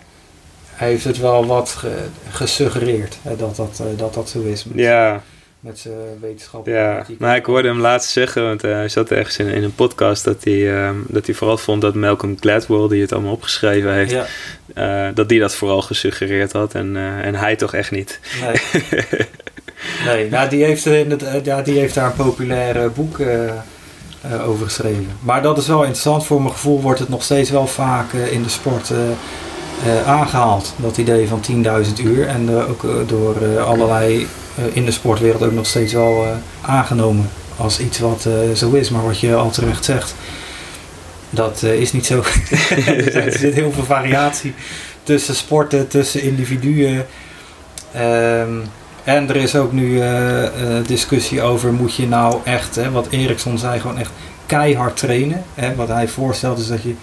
hij heeft het wel wat ge, gesuggereerd hè, dat, dat, uh, dat dat zo is. Ja. Met zijn wetenschappelijke Ja, maar ik hoorde hem laatst zeggen, want eh, hij zat ergens in, in een podcast, dat hij, ehm, dat hij vooral vond dat Malcolm Gladwell, die het allemaal opgeschreven heeft, Ja, eh, dat die dat vooral gesuggereerd had en, eh, en hij toch echt niet. nee. [LAUGHS] nee, nou, die, heeft, in het, ja, die heeft daar een populair boek over geschreven. Maar dat is wel interessant. Voor mijn gevoel wordt het nog steeds wel vaak in de sport aangehaald. Dat idee van 10.000 uur. En eh, ook eh, door eh, allerlei eh, in de sportwereld ook nog steeds wel eh, aangenomen. Als iets wat eh, zo is. Maar wat je al terecht zegt. Dat eh, is niet zo. [LAUGHS] er zit heel veel variatie tussen sporten, tussen individuen. Ehm, en er is ook nu eh, eh, discussie over, moet je nou echt, hè, wat Eriksson zei, gewoon echt keihard trainen. Hè? Wat hij voorstelt is dat je eh,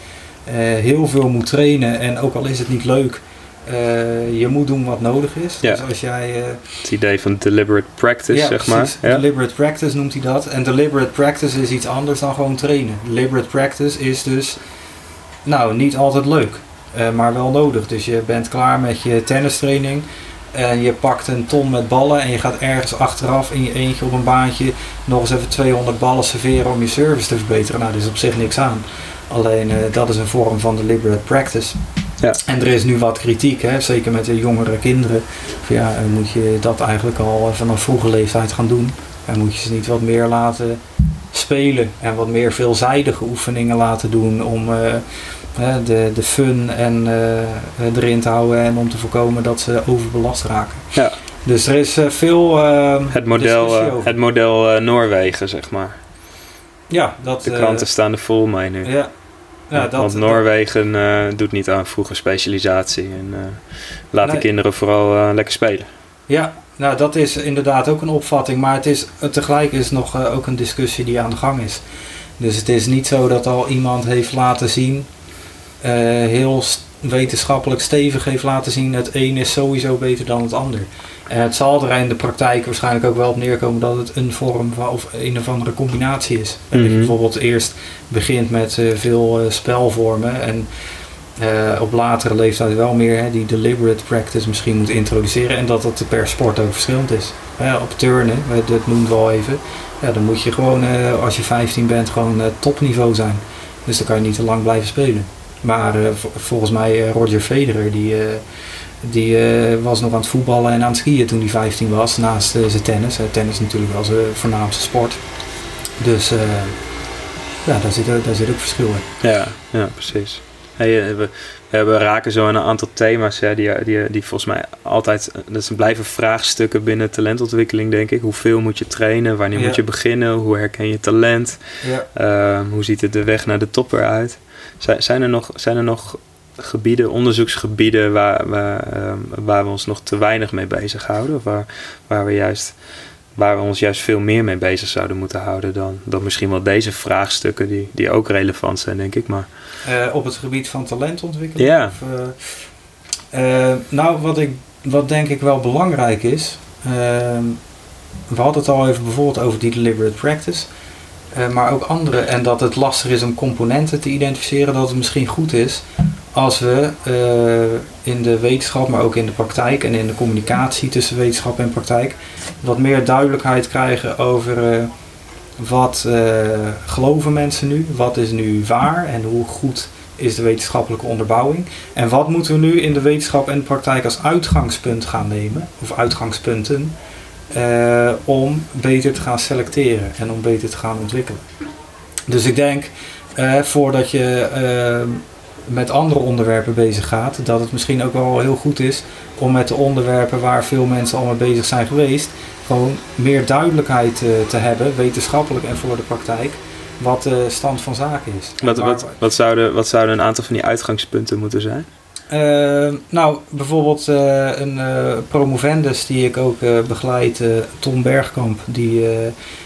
heel veel moet trainen en ook al is het niet leuk, eh, je moet doen wat nodig is. Ja. Dus als jij... eh, Het idee van deliberate practice, ja, zeg precies. maar. Ja? Deliberate practice noemt hij dat. En deliberate practice is iets anders dan gewoon trainen. Deliberate practice is dus, nou, niet altijd leuk, eh, maar wel nodig. Dus je bent klaar met je tennistraining en je pakt een ton met ballen en je gaat ergens achteraf in je eentje op een baantje nog eens even 200 ballen serveren om je service te verbeteren. Nou, daar is op zich niks aan. Alleen eh, dat is een vorm van deliberate practice. Ja. En er is nu wat kritiek, hè? zeker met de jongere kinderen. Van ja, eh, moet je dat eigenlijk al vanaf vroege leeftijd gaan doen? En moet je ze niet wat meer laten spelen en wat meer veelzijdige oefeningen laten doen om eh, de, de fun en, eh, erin te houden en om te voorkomen dat ze overbelast raken. Ja. Dus er is eh, veel eh, Het model, het model Noorwegen, zeg maar. ja, dat, De kranten staan er vol mee nu. ja, ja, dat, Want Noorwegen doet niet aan vroege specialisatie en laat de kinderen vooral lekker spelen. Ja, nou dat is inderdaad ook een opvatting, maar het is, tegelijk is nog eh, ook een discussie die aan de gang is. Dus het is niet zo dat al iemand heeft laten zien, eh, heel wetenschappelijk stevig heeft laten zien, het een is sowieso beter dan het ander. En het zal er in de praktijk waarschijnlijk ook wel op neerkomen dat het een vorm van, of een of andere combinatie is. Dat je Mhm. bijvoorbeeld eerst begint met eh, veel spelvormen en eh, op latere leeftijd wel meer hè, die deliberate practice misschien moet introduceren. En dat dat per sport ook verschillend is. Op turnen, dat noemen we even. Ja, dan moet je gewoon, eh, als je 15 bent, gewoon eh, topniveau zijn. Dus dan kan je niet te lang blijven spelen. Maar volgens mij Roger Federer, die, die was nog aan het voetballen en aan het skiën toen hij 15 was. Naast zijn tennis. Tennis is natuurlijk wel zijn voornaamste sport. Dus ja, daar zit, daar zit ook verschil in. Ja, ja precies. Hey, eh, we, raken zo aan een aantal thema's hè, die, die, die volgens mij altijd... Dat zijn blijven vraagstukken binnen talentontwikkeling, denk ik. Hoeveel moet je trainen? Wanneer Ja. moet je beginnen? Hoe herken je talent? Ja. Ehm, hoe ziet het de weg naar de top eruit? Zijn, zijn, er, nog, zijn er nog gebieden, onderzoeksgebieden waar, waar, ehm, waar we ons nog te weinig mee bezighouden? Of waar, waar, we juist, waar we ons juist veel meer mee bezig zouden moeten houden dan, dan misschien wel deze vraagstukken die, die ook relevant zijn, denk ik. Maar Eh, op het gebied van talentontwikkeling? Ja. Of, eh, eh, nou, wat, ik, wat denk ik wel belangrijk is. ehm, we hadden het al even bijvoorbeeld over die deliberate practice. maar ook andere. En dat het lastig is om componenten te identificeren. Dat het misschien goed is als we eh, in de wetenschap, maar ook in de praktijk en in de communicatie tussen wetenschap en praktijk. wat meer duidelijkheid krijgen over. eh, wat eh, geloven mensen nu? Wat is nu waar? En hoe goed is de wetenschappelijke onderbouwing? En wat moeten we nu in de wetenschap en de praktijk als uitgangspunt gaan nemen? Of uitgangspunten? om beter te gaan selecteren en om beter te gaan ontwikkelen. Dus ik denk, voordat je met andere onderwerpen bezig gaat, dat het misschien ook wel heel goed is om met de onderwerpen waar veel mensen al mee bezig zijn geweest, gewoon meer duidelijkheid eh, te hebben, wetenschappelijk en voor de praktijk, wat de stand van zaken is. wat, wat, wat, zouden, wat zouden een aantal van die uitgangspunten moeten zijn? Eh, nou, bijvoorbeeld eh, een promovendus die ik ook begeleid, Tom Bergkamp, die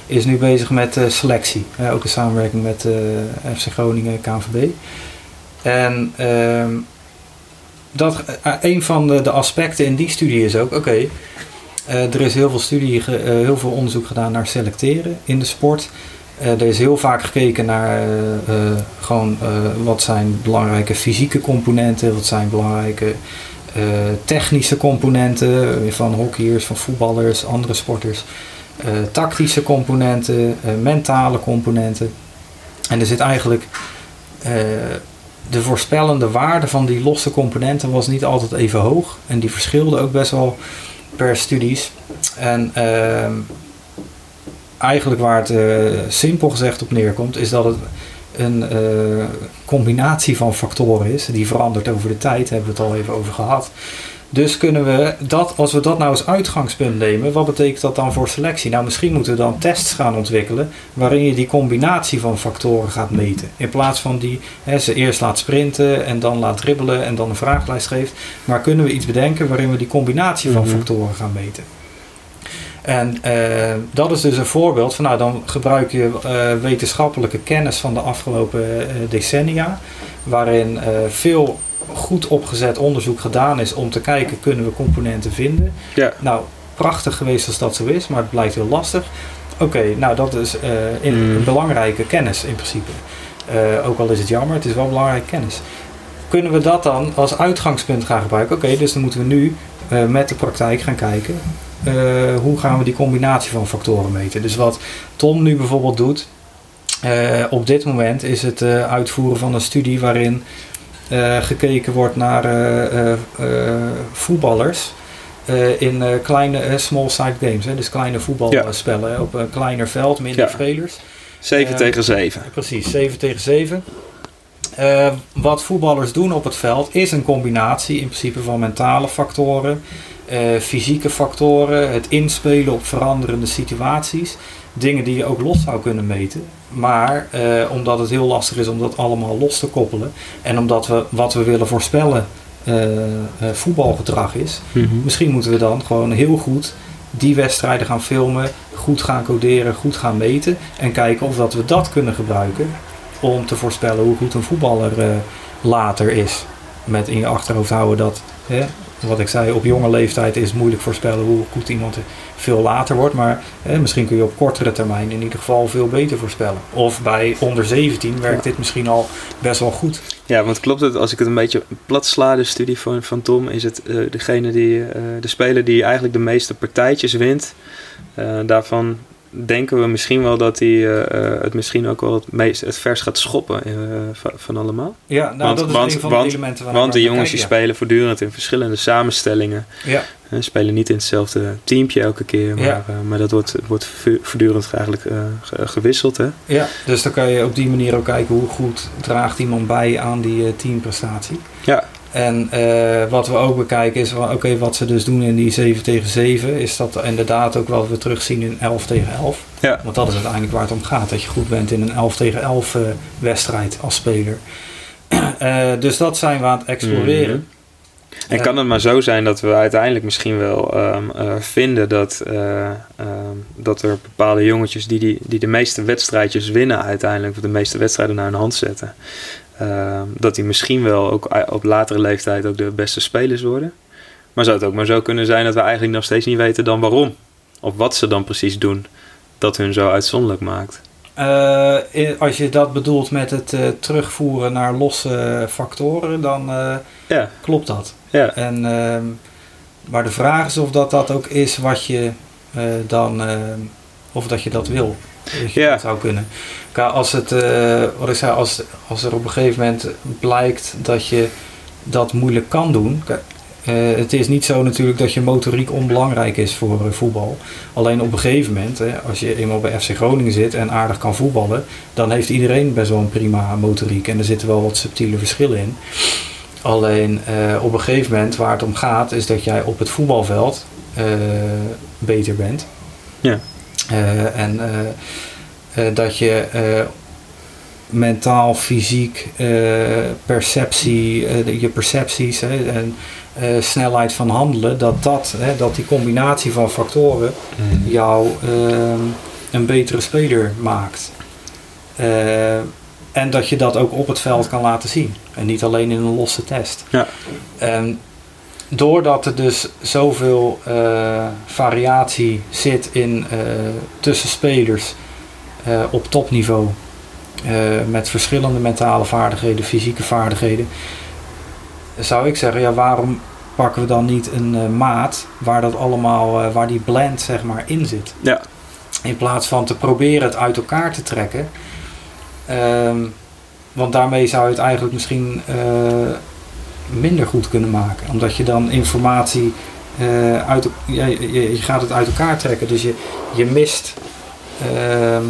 is nu bezig met selectie. Ook in samenwerking met FC Groningen, KNVB. En ehm, dat, eh, een van de, de aspecten in die studie is ook, oké, eh, er is heel veel, studie, eh, heel veel onderzoek gedaan naar selecteren in de sport. Eh, er is heel vaak gekeken naar eh, eh, gewoon eh, wat zijn belangrijke fysieke componenten, wat zijn belangrijke eh, technische componenten van hockeyers, van voetballers, andere sporters. tactische componenten, mentale componenten. En er zit eigenlijk de voorspellende waarde van die losse componenten was niet altijd even hoog. En die verschilde ook best wel per studies. En ehm, eigenlijk waar het uh, simpel gezegd op neerkomt, is dat het een uh, combinatie van factoren is. Die verandert over de tijd, hebben we het al even over gehad. Dus kunnen we dat, als we dat nou als uitgangspunt nemen, wat betekent dat dan voor selectie? Nou, misschien moeten we dan tests gaan ontwikkelen waarin je die combinatie van factoren gaat meten. In plaats van die hè, ze eerst laat sprinten en dan laat dribbelen en dan een vraaglijst geeft. Maar kunnen we iets bedenken waarin we die combinatie van mhm. factoren gaan meten? En uh, dat is dus een voorbeeld van, nou dan gebruik je uh, wetenschappelijke kennis van de afgelopen uh, decennia, waarin veel goed opgezet onderzoek gedaan is om te kijken, kunnen we componenten vinden? Ja. Nou, prachtig geweest als dat zo is, maar het blijkt heel lastig. Oké, nou dat is in, mm. belangrijke kennis in principe. ook al is het jammer, het is wel belangrijke kennis. Kunnen we dat dan als uitgangspunt gaan gebruiken? Oké, dus dan moeten we nu met de praktijk gaan kijken hoe gaan we die combinatie van factoren meten. Dus wat Tom nu bijvoorbeeld doet, op dit moment is het uitvoeren van een studie waarin gekeken wordt naar voetballers in kleine small side games. Hè, dus kleine voetbalspellen ja. op een kleiner veld, minder ja. spelers. 7 tegen 7. Precies, 7 tegen 7. wat voetballers doen op het veld is een combinatie in principe van mentale factoren, uh, fysieke factoren, het inspelen op veranderende situaties. Dingen die je ook los zou kunnen meten. Maar uh, omdat het heel lastig is om dat allemaal los te koppelen. En omdat we wat we willen voorspellen uh, voetbalgedrag is. Mm -hmm. Misschien moeten we dan gewoon heel goed die wedstrijden gaan filmen. Goed gaan coderen, goed gaan meten. En kijken of dat we dat kunnen gebruiken. Om te voorspellen hoe goed een voetballer later is. Met in je achterhoofd houden dat hè, wat ik zei, op jonge leeftijd is het moeilijk voorspellen hoe goed iemand veel later wordt. Maar misschien kun je op kortere termijn in ieder geval veel beter voorspellen. Of bij onder 17 werkt dit misschien al best wel goed. Ja, want klopt het, als ik het een beetje plat sla, de studie van, van Tom, is het uh, degene die, uh, de speler die eigenlijk de meeste partijtjes wint. Uh, daarvan denken we misschien wel dat hij uh, het misschien ook wel het, meest, het vers gaat schoppen uh, van, allemaal. Ja, nou, want, dat is want, een van want, de elementen. Want de jongens die spelen voortdurend in verschillende samenstellingen. Ja. Uh, spelen niet in hetzelfde teampje elke keer, maar, ja. maar dat wordt, wordt voortdurend eigenlijk gewisseld. Hè? Ja, dus dan kan je op die manier ook kijken hoe goed draagt iemand bij aan die teamprestatie. Ja. En uh, wat we ook bekijken is, oké, okay, wat ze dus doen in die 7 tegen 7, is dat inderdaad ook wat we terugzien in 11 tegen 11. Ja. Want dat is uiteindelijk waar het om gaat, dat je goed bent in een 11 tegen 11 uh, wedstrijd als speler. uh, [CLEARS THROAT] dus dat zijn we aan het exploreren. Mm -hmm. En kan het maar zo zijn dat we uiteindelijk misschien wel um, vinden dat, um, dat er bepaalde jongetjes die, die, die de meeste wedstrijdjes winnen uiteindelijk, of de meeste wedstrijden naar hun hand zetten, uh, dat die misschien wel ook op latere leeftijd ook de beste spelers worden. Maar zou het ook maar zo kunnen zijn dat we eigenlijk nog steeds niet weten dan waarom. Of wat ze dan precies doen dat hun zo uitzonderlijk maakt. Uh, als je dat bedoelt met het uh, terugvoeren naar losse factoren, dan ja. klopt dat. Ja. En, ehm, maar de vraag is of dat, dat ook is wat je dan, of dat je dat wil. Ja. dat zou kunnen. Als, het, uh, wat ik zei, als, als er op een gegeven moment blijkt dat je dat moeilijk kan doen. Uh, het is niet zo natuurlijk dat je motoriek onbelangrijk is voor uh, voetbal. Alleen op een gegeven moment, hè, als je eenmaal bij FC Groningen zit en aardig kan voetballen, dan heeft iedereen best wel een prima motoriek. En er zitten wel wat subtiele verschillen in. Alleen op een gegeven moment waar het om gaat, is dat jij op het voetbalveld beter bent. Ja. En uh, dat je mentaal, fysiek, perceptie, je percepties en snelheid van handelen, dat, dat, hè, dat die combinatie van factoren mm. jou een betere speler maakt. en dat je dat ook op het veld kan laten zien. En niet alleen in een losse test. Ja. En doordat er dus zoveel variatie zit in tussen spelers uh, op topniveau. Met verschillende mentale vaardigheden, fysieke vaardigheden. Zou ik zeggen, ja, waarom pakken we dan niet een maat waar dat allemaal, waar die blend zeg maar in zit? Ja. In plaats van te proberen het uit elkaar te trekken. Ehm, want daarmee zou je het eigenlijk misschien eh, minder goed kunnen maken. Omdat je dan informatie uh, uit, ja, je, je, gaat het uit elkaar trekken. Dus je, je mist ehm,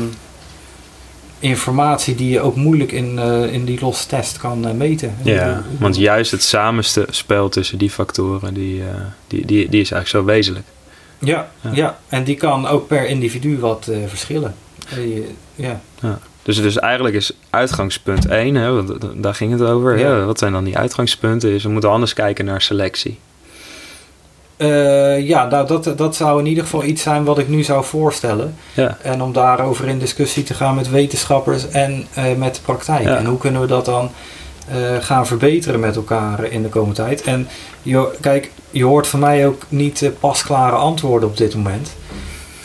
informatie die je ook moeilijk in, uh, in die losse test kan uh, meten. Ja, want juist het samenspel tussen die factoren, die, die, die, die is eigenlijk zo wezenlijk. Ja, ja, ja. en die kan ook per individu wat verschillen. ja. ja. Dus, dus eigenlijk is uitgangspunt 1, hè, want daar ging het over. Ja. Wat zijn dan die uitgangspunten? Is we moeten anders kijken naar selectie. Uh, ja, nou, dat, dat zou in ieder geval iets zijn wat ik nu zou voorstellen. Ja. En om daarover in discussie te gaan met wetenschappers en uh, met de praktijk. Ja. En hoe kunnen we dat dan uh, gaan verbeteren met elkaar in de komende tijd. En je, kijk, je hoort van mij ook niet pasklare antwoorden op dit moment.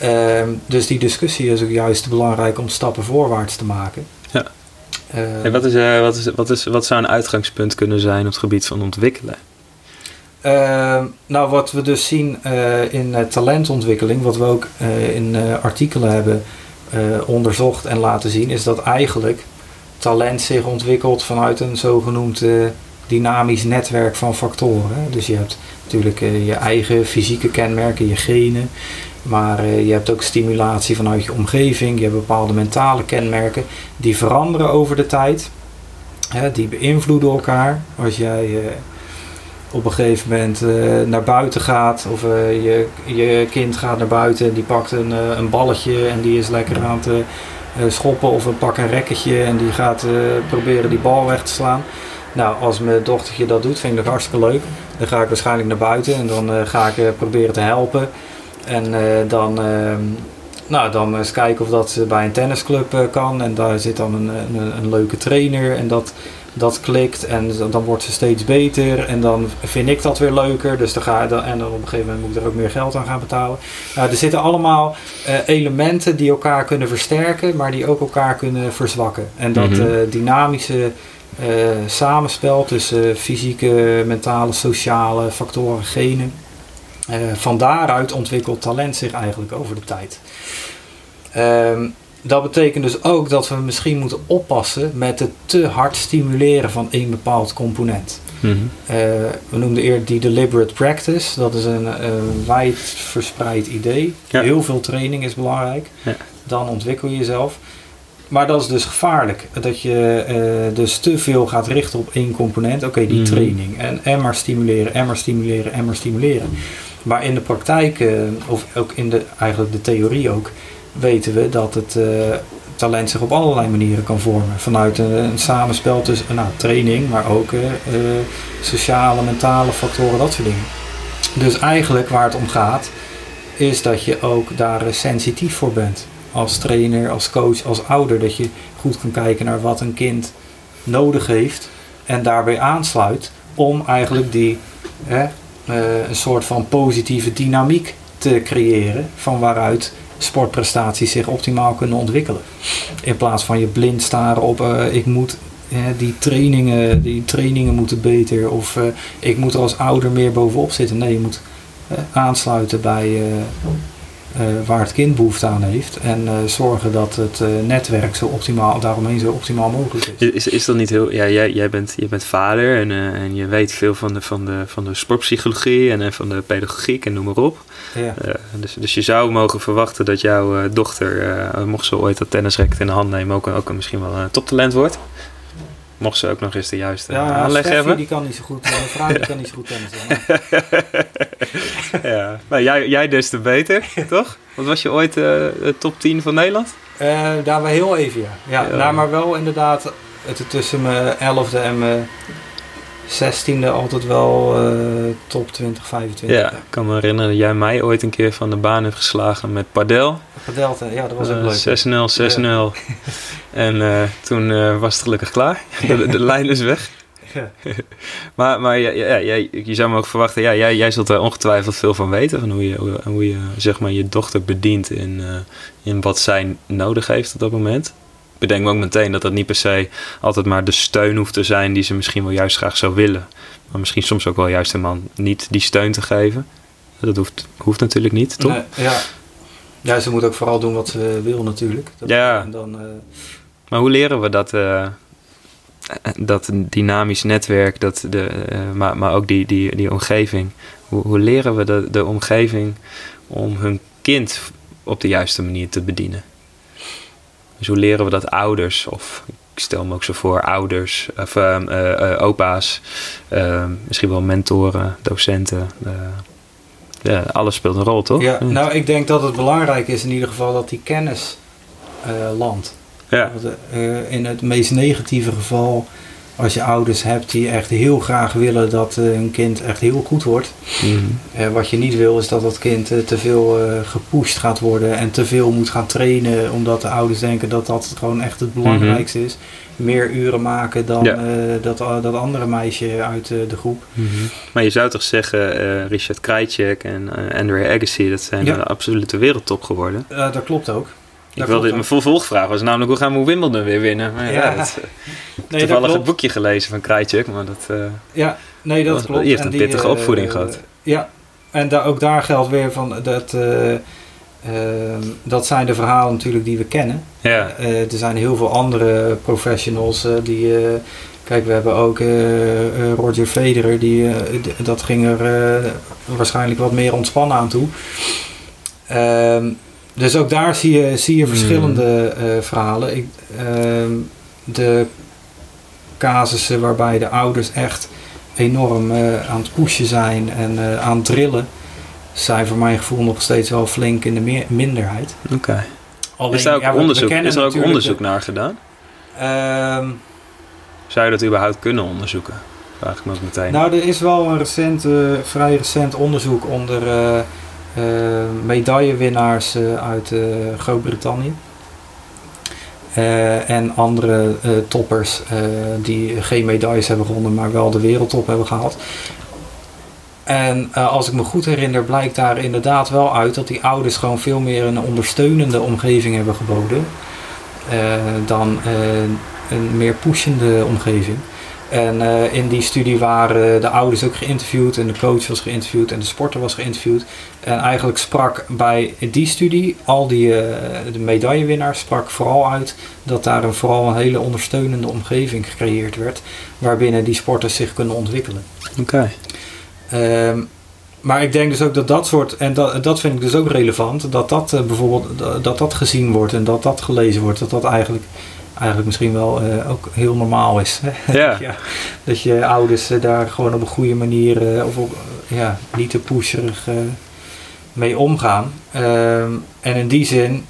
Ehm, dus die discussie is ook juist belangrijk om stappen voorwaarts te maken. Ja. Hey, wat, is, wat, is, wat, is, wat zou een uitgangspunt kunnen zijn op het gebied van ontwikkelen? Uh, nou, wat we dus zien uh, in uh, talentontwikkeling, wat we ook in artikelen hebben onderzocht en laten zien, is dat eigenlijk talent zich ontwikkelt vanuit een zogenoemd dynamisch netwerk van factoren. Dus je hebt natuurlijk je eigen fysieke kenmerken, je genen, maar je hebt ook stimulatie vanuit je omgeving, je hebt bepaalde mentale kenmerken die veranderen over de tijd, die beïnvloeden elkaar. Als jij op een gegeven moment uh, naar buiten gaat. Of je, je kind gaat naar buiten en die pakt een, een balletje en die is lekker aan het schoppen. Of een pak een rekketje en die gaat proberen die bal weg te slaan. Nou, als mijn dochtertje dat doet, vind ik dat hartstikke leuk. Dan ga ik waarschijnlijk naar buiten en dan ga ik proberen te helpen. En dan, ehm, nou, dan eens kijken of dat bij een tennisclub kan. En daar zit dan een, een, een leuke trainer. En dat, dat klikt en dan wordt ze steeds beter en dan vind ik dat weer leuker. Dus dan ga dan, en dan op een gegeven moment moet ik er ook meer geld aan gaan betalen. Nou, er zitten allemaal uh, elementen die elkaar kunnen versterken, maar die ook elkaar kunnen verzwakken. En dat mm -hmm. uh, dynamische uh, samenspel tussen fysieke, mentale, sociale factoren, genen. Van daaruit ontwikkelt talent zich eigenlijk over de tijd. Um, dat betekent dus ook dat we misschien moeten oppassen met het te hard stimuleren van één bepaald component. Mm -hmm. uh, we noemden eerder die deliberate practice. Dat is een, een wijd verspreid idee. Ja. Heel veel training is belangrijk. Ja. Dan ontwikkel je jezelf. Maar dat is dus gevaarlijk. Dat je uh, dus te veel gaat richten op één component. Oké, okay, die Mhm. training. En, en maar stimuleren, en maar stimuleren, en maar stimuleren. Maar in de praktijk, uh, of ook in de, eigenlijk de theorie ook, weten we dat het uh, talent zich op allerlei manieren kan vormen. Vanuit een, samenspel tussen nou, training, maar ook uh, sociale, mentale factoren, dat soort dingen. Dus eigenlijk waar het om gaat, is dat je ook daar sensitief voor bent. Als trainer, als coach, als ouder. Dat je goed kan kijken naar wat een kind nodig heeft en daarbij aansluit om eigenlijk die uh, een soort van positieve dynamiek te creëren van waaruit sportprestaties zich optimaal kunnen ontwikkelen. In plaats van je blind staren op uh, ik moet die trainingen, die trainingen moeten beter of uh, ik moet er als ouder meer bovenop zitten. Nee, je moet aansluiten bij waar het kind behoefte aan heeft en zorgen dat het netwerk zo optimaal daaromheen zo optimaal mogelijk is. Is, is dat niet heel, ja, jij, jij, bent, jij bent vader en, en je weet veel van de, van de, van de sportpsychologie en van de pedagogiek en noem maar op. Ja. Dus, dus je zou mogen verwachten dat jouw dochter, mocht ze ooit dat tennisracket in de hand nemen, ook, ook misschien wel een toptalent wordt. Mocht ze ook nog eens de juiste ja, aanleg Steffi, hebben. die kan niet zo goed, mijn vrouw die kan niet zo goed tennissen. [LAUGHS] ja, maar jij, jij des te beter, [LAUGHS] toch? Wat was je ooit top 10 van Nederland? daar wel heel even, ja. ja, ja. Nou, maar wel inderdaad het tussen mijn 11e en mijn 16e altijd wel uh, top 20, 25. Ja, ik kan me herinneren dat jij mij ooit een keer van de baan hebt geslagen met padel. Padel, ja, dat was ook uh, leuk. 6-0, 6-0. Ja. [LAUGHS] En uh, toen was het gelukkig klaar. De, de lijn is weg. Ja. [LAUGHS] maar maar ja, ja, ja, je zou me ook verwachten, ja, jij, jij zult er ongetwijfeld veel van weten. Van hoe je, hoe, hoe je zeg maar, je dochter bedient in, in wat zij nodig heeft op dat moment bedenk me ook meteen dat dat niet per se altijd maar de steun hoeft te zijn die ze misschien wel juist graag zou willen. Maar misschien soms ook wel juist helemaal niet die steun te geven. Dat hoeft, hoeft natuurlijk niet, toch? Nee, ja. Ja, ze moet ook vooral doen wat ze wil natuurlijk. Dat, Ja. en Dan, eh, Maar hoe leren we dat, eh, dat dynamisch netwerk, dat de, eh, maar, maar ook die, die, die omgeving. Hoe, hoe leren we de, de omgeving om hun kind op de juiste manier te bedienen? Dus hoe leren we dat ouders, of ik stel me ook zo voor, ouders, of ehm, eh, eh, opa's, ehm, misschien wel mentoren, docenten. eh, ja, alles speelt een rol, toch? ja, nou, ik denk dat het belangrijk is in ieder geval dat die kennis landt. ja. Want, in het meest negatieve geval, als je ouders hebt die echt heel graag willen dat eh, hun kind echt heel goed wordt. Mhm. Eh, wat je niet wil is dat dat kind eh, te veel gepusht gaat worden en te veel moet gaan trainen. Omdat de ouders denken dat dat gewoon echt het belangrijkste is. Meer uren maken dan Ja. dat, dat andere meisje uit de groep. Maar je zou toch zeggen, Richard Krajcek en Andrea Agassi, dat zijn Ja. de absolute wereldtop geworden. Dat klopt ook. Ik wilde, mijn vervolgvraag was namelijk, hoe gaan we Wimbledon weer winnen? Maar ja, Ja. dat, eh, Nee, dat toevallig een klopt. boekje gelezen van Krajcek, maar dat... eh, Ja, nee, dat Was- klopt. die heeft En een pittige eh, opvoeding gehad. Ja, en daar ook daar geldt weer van dat. eh, ehm, dat zijn de verhalen natuurlijk die we kennen. ja, er zijn heel veel andere professionals die. kijk, we hebben ook Roger Federer, die, dat ging er waarschijnlijk wat meer ontspannen aan toe. Dus ook daar zie je, zie je Hmm. verschillende eh, verhalen. Ik, ehm, de casussen waarbij de ouders echt enorm eh, aan het pushen zijn en eh, aan het drillen, zijn voor mijn gevoel nog steeds wel flink in de meer- minderheid. oké. Alleen, Is daar ook, ja, onderzoek, is er ook onderzoek de- naar gedaan? Ehm, Zou je dat überhaupt kunnen onderzoeken? Vraag ik me ook meteen. nou, er is wel een recent, vrij recent onderzoek onder medaillewinnaars eh, uit eh, Groot-Brittannië. Eh, en andere eh, toppers eh, die geen medailles hebben gewonnen, maar wel de wereldtop hebben gehaald. En eh, als ik me goed herinner, blijkt daar inderdaad wel uit dat die ouders gewoon veel meer een ondersteunende omgeving hebben geboden. eh, dan eh, een meer pushende omgeving. En eh, in die studie waren de ouders ook geïnterviewd en de coach was geïnterviewd en de sporter was geïnterviewd. En eigenlijk sprak bij die studie, al die eh, de medaillewinnaars, sprak vooral uit dat daar een, vooral een hele ondersteunende omgeving gecreëerd werd. Waarbinnen die sporters zich kunnen ontwikkelen. Oké. Ehm, maar ik denk dus ook dat dat soort, en dat, dat vind ik dus ook relevant, dat dat eh, bijvoorbeeld dat dat gezien wordt en dat dat gelezen wordt, dat dat eigenlijk, eigenlijk misschien wel eh, ook heel normaal is. [LAUGHS] Ja. Dat je ouders eh, daar gewoon op een goede manier eh, of op, eh, ja, niet te pusherig mee omgaan. Ehm, en in die zin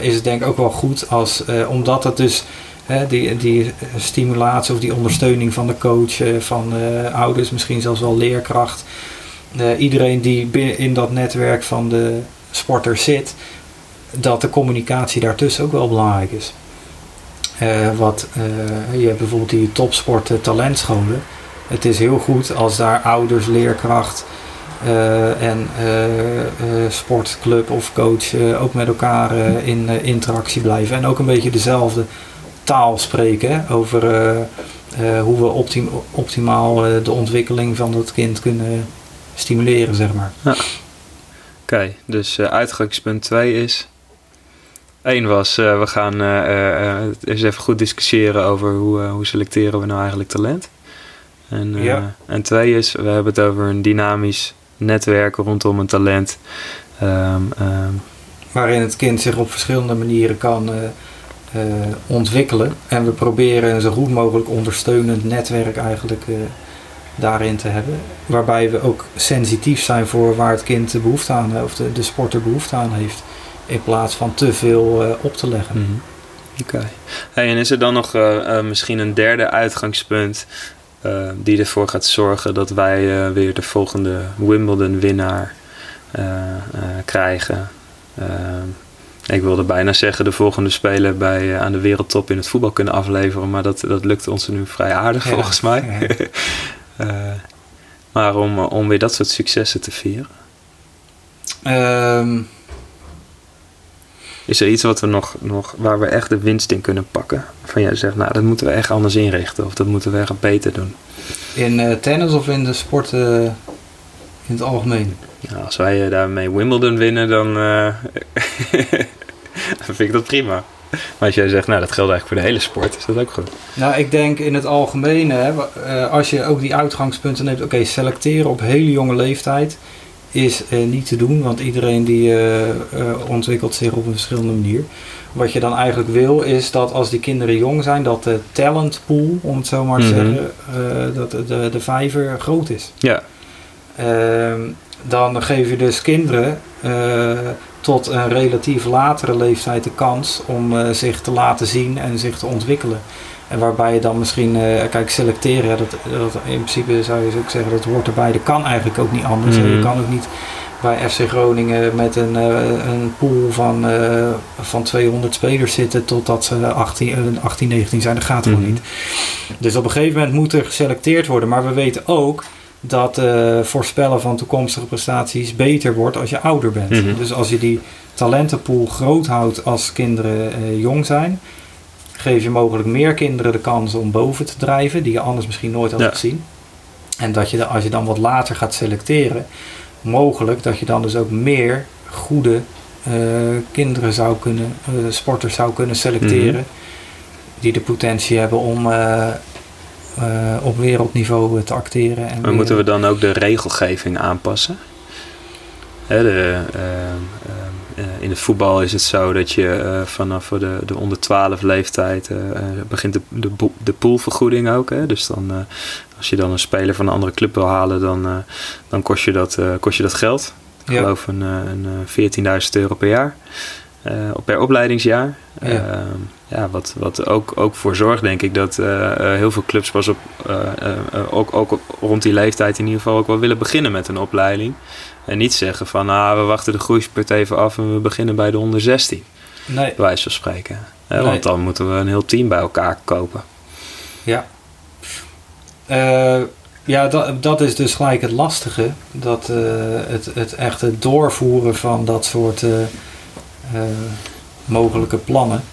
is het denk ik ook wel goed als, omdat het dus hè, die, die stimulatie of die ondersteuning van de coach, van ouders, misschien zelfs wel leerkracht. iedereen die binnen in dat netwerk van de sporter zit, dat de communicatie daartussen ook wel belangrijk is. Eh, wat, eh, je hebt bijvoorbeeld die topsport eh, talentscholen. Het is heel goed als daar ouders, leerkracht en sportclub of coach ook met elkaar in interactie blijven. En ook een beetje dezelfde taal spreken over hoe we optim- optimaal de ontwikkeling van dat kind kunnen stimuleren, zeg maar. Oké, dus uitgangspunt 2 is. Eén was, eh, we gaan eh, eh, eens even goed discussiëren over hoe, hoe selecteren we nou eigenlijk talent. En, Ja. en twee is, we hebben het over een dynamisch netwerk rondom een talent. Ehm, ehm, waarin het kind zich op verschillende manieren kan ontwikkelen. En we proberen een zo goed mogelijk ondersteunend netwerk eigenlijk daarin te hebben. Waarbij we ook sensitief zijn voor waar het kind de behoefte aan heeft, of de, de sporter behoefte aan heeft. In plaats van te veel eh, op te leggen. Mhm. Oké. Hey, en is er dan nog eh, eh, misschien een derde uitgangspunt die ervoor gaat zorgen dat wij weer de volgende Wimbledon-winnaar krijgen? Ik wilde bijna zeggen de volgende speler bij, aan de wereldtop in het voetbal kunnen afleveren, maar dat, dat lukt ons nu vrij aardig Ja. volgens mij. Ja. [LAUGHS] Maar om, om weer dat soort successen te vieren. Ehm, Is er iets wat we nog, nog, waar we echt de winst in kunnen pakken? Van jij zegt, nou, dat moeten we echt anders inrichten. Of dat moeten we echt beter doen. in eh, tennis of in de sport eh, in het algemeen? Nou, als wij eh, daarmee Wimbledon winnen, dan, [LAUGHS] dan vind ik dat prima. Maar als jij zegt, nou dat geldt eigenlijk voor de hele sport, is dat ook goed. Nou, ik denk in het algemeen, hè, als je ook die uitgangspunten neemt, oké, selecteren op hele jonge leeftijd is uh, niet te doen, want iedereen die uh, ontwikkelt zich op een verschillende manier. Wat je dan eigenlijk wil is dat als die kinderen jong zijn, dat de talentpool, om het zo maar te mm -hmm. zeggen, dat de, de vijver groot is. Ja. Ehm, dan geef je dus kinderen tot een relatief latere leeftijd de kans om zich te laten zien en zich te ontwikkelen. En waarbij je dan misschien, uh, kijk, selecteren, dat, dat, in principe zou je ook zeggen dat hoort erbij. Dat kan eigenlijk ook niet anders. Mm. Je kan ook niet bij FC Groningen met een, uh, een pool van, uh, van 200 spelers zitten totdat ze 18, 18 19 zijn. Dat gaat gewoon mm. niet. Dus op een gegeven moment moet er geselecteerd worden. Maar we weten ook dat voorspellen van toekomstige prestaties beter wordt als je ouder bent. Mhm. Dus als je die talentenpool groot houdt als kinderen jong zijn geef je mogelijk meer kinderen de kans om boven te drijven, die je anders misschien nooit had Ja. gezien. En dat je, als je dan wat later gaat selecteren, mogelijk dat je dan dus ook meer goede eh, kinderen zou kunnen, eh, sporters zou kunnen selecteren, Mhm. die de potentie hebben om eh, op wereldniveau te acteren. En Maar moeten we dan ook de regelgeving aanpassen? Hè, de, in het voetbal is het zo dat je eh, vanaf de, de onder 12 leeftijd eh, eh, begint de, de, de poolvergoeding ook. Hè? Dus dan, als je dan een speler van een andere club wil halen, dan, dan kost, je dat, kost je dat geld. Ik Ja. geloof een, een eh, 14.000 euro per jaar. per opleidingsjaar. Ja. Ehm, ja, wat, wat ook, ook voor zorgt, denk ik, dat heel veel clubs pas op, ook, ook rond die leeftijd in ieder geval ook wel willen beginnen met een opleiding. En niet zeggen van, ah, we wachten de groeispurt even af en we beginnen bij de onder 16, Nee, bij wijze van spreken. Nee. Want dan moeten we een heel team bij elkaar kopen. Ja. Eh, ja, dat, dat is dus gelijk het lastige. Dat eh, het, het echte doorvoeren van dat soort eh, mogelijke plannen.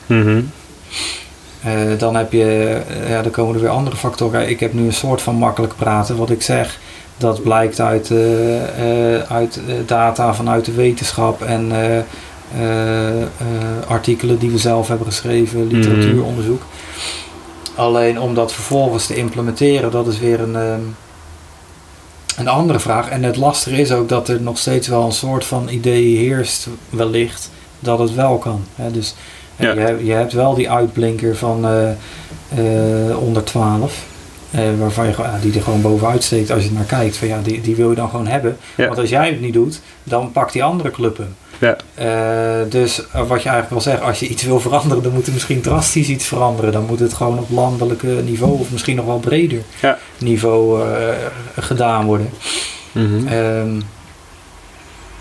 Eh, dan heb je, ja, dan komen er weer andere factoren. Ik heb nu een soort van makkelijk praten. Wat ik zeg, dat blijkt uit, eh, eh, uit eh, data vanuit de wetenschap en artikelen die we zelf hebben geschreven, literatuuronderzoek. Alleen om dat vervolgens te implementeren, dat is weer een, ehm, een andere vraag. En het lastige is ook dat er nog steeds wel een soort van idee heerst, wellicht, dat het wel kan. Hè? Dus Ja. je, hebt- je hebt wel die uitblinker van eh, onder 12. Eh, waarvan je, ja, die er gewoon bovenuit steekt als je naar kijkt. Van, ja, die, die wil je dan gewoon hebben. Ja. Want als jij het niet doet, dan pakt die andere club hem. Ja. Eh, dus eh, wat je eigenlijk wil zeggen, als je iets wil veranderen, dan moet er misschien drastisch iets veranderen. Dan moet het gewoon op landelijk niveau of misschien nog wel breder Ja. niveau gedaan worden. Mhm. Ehm,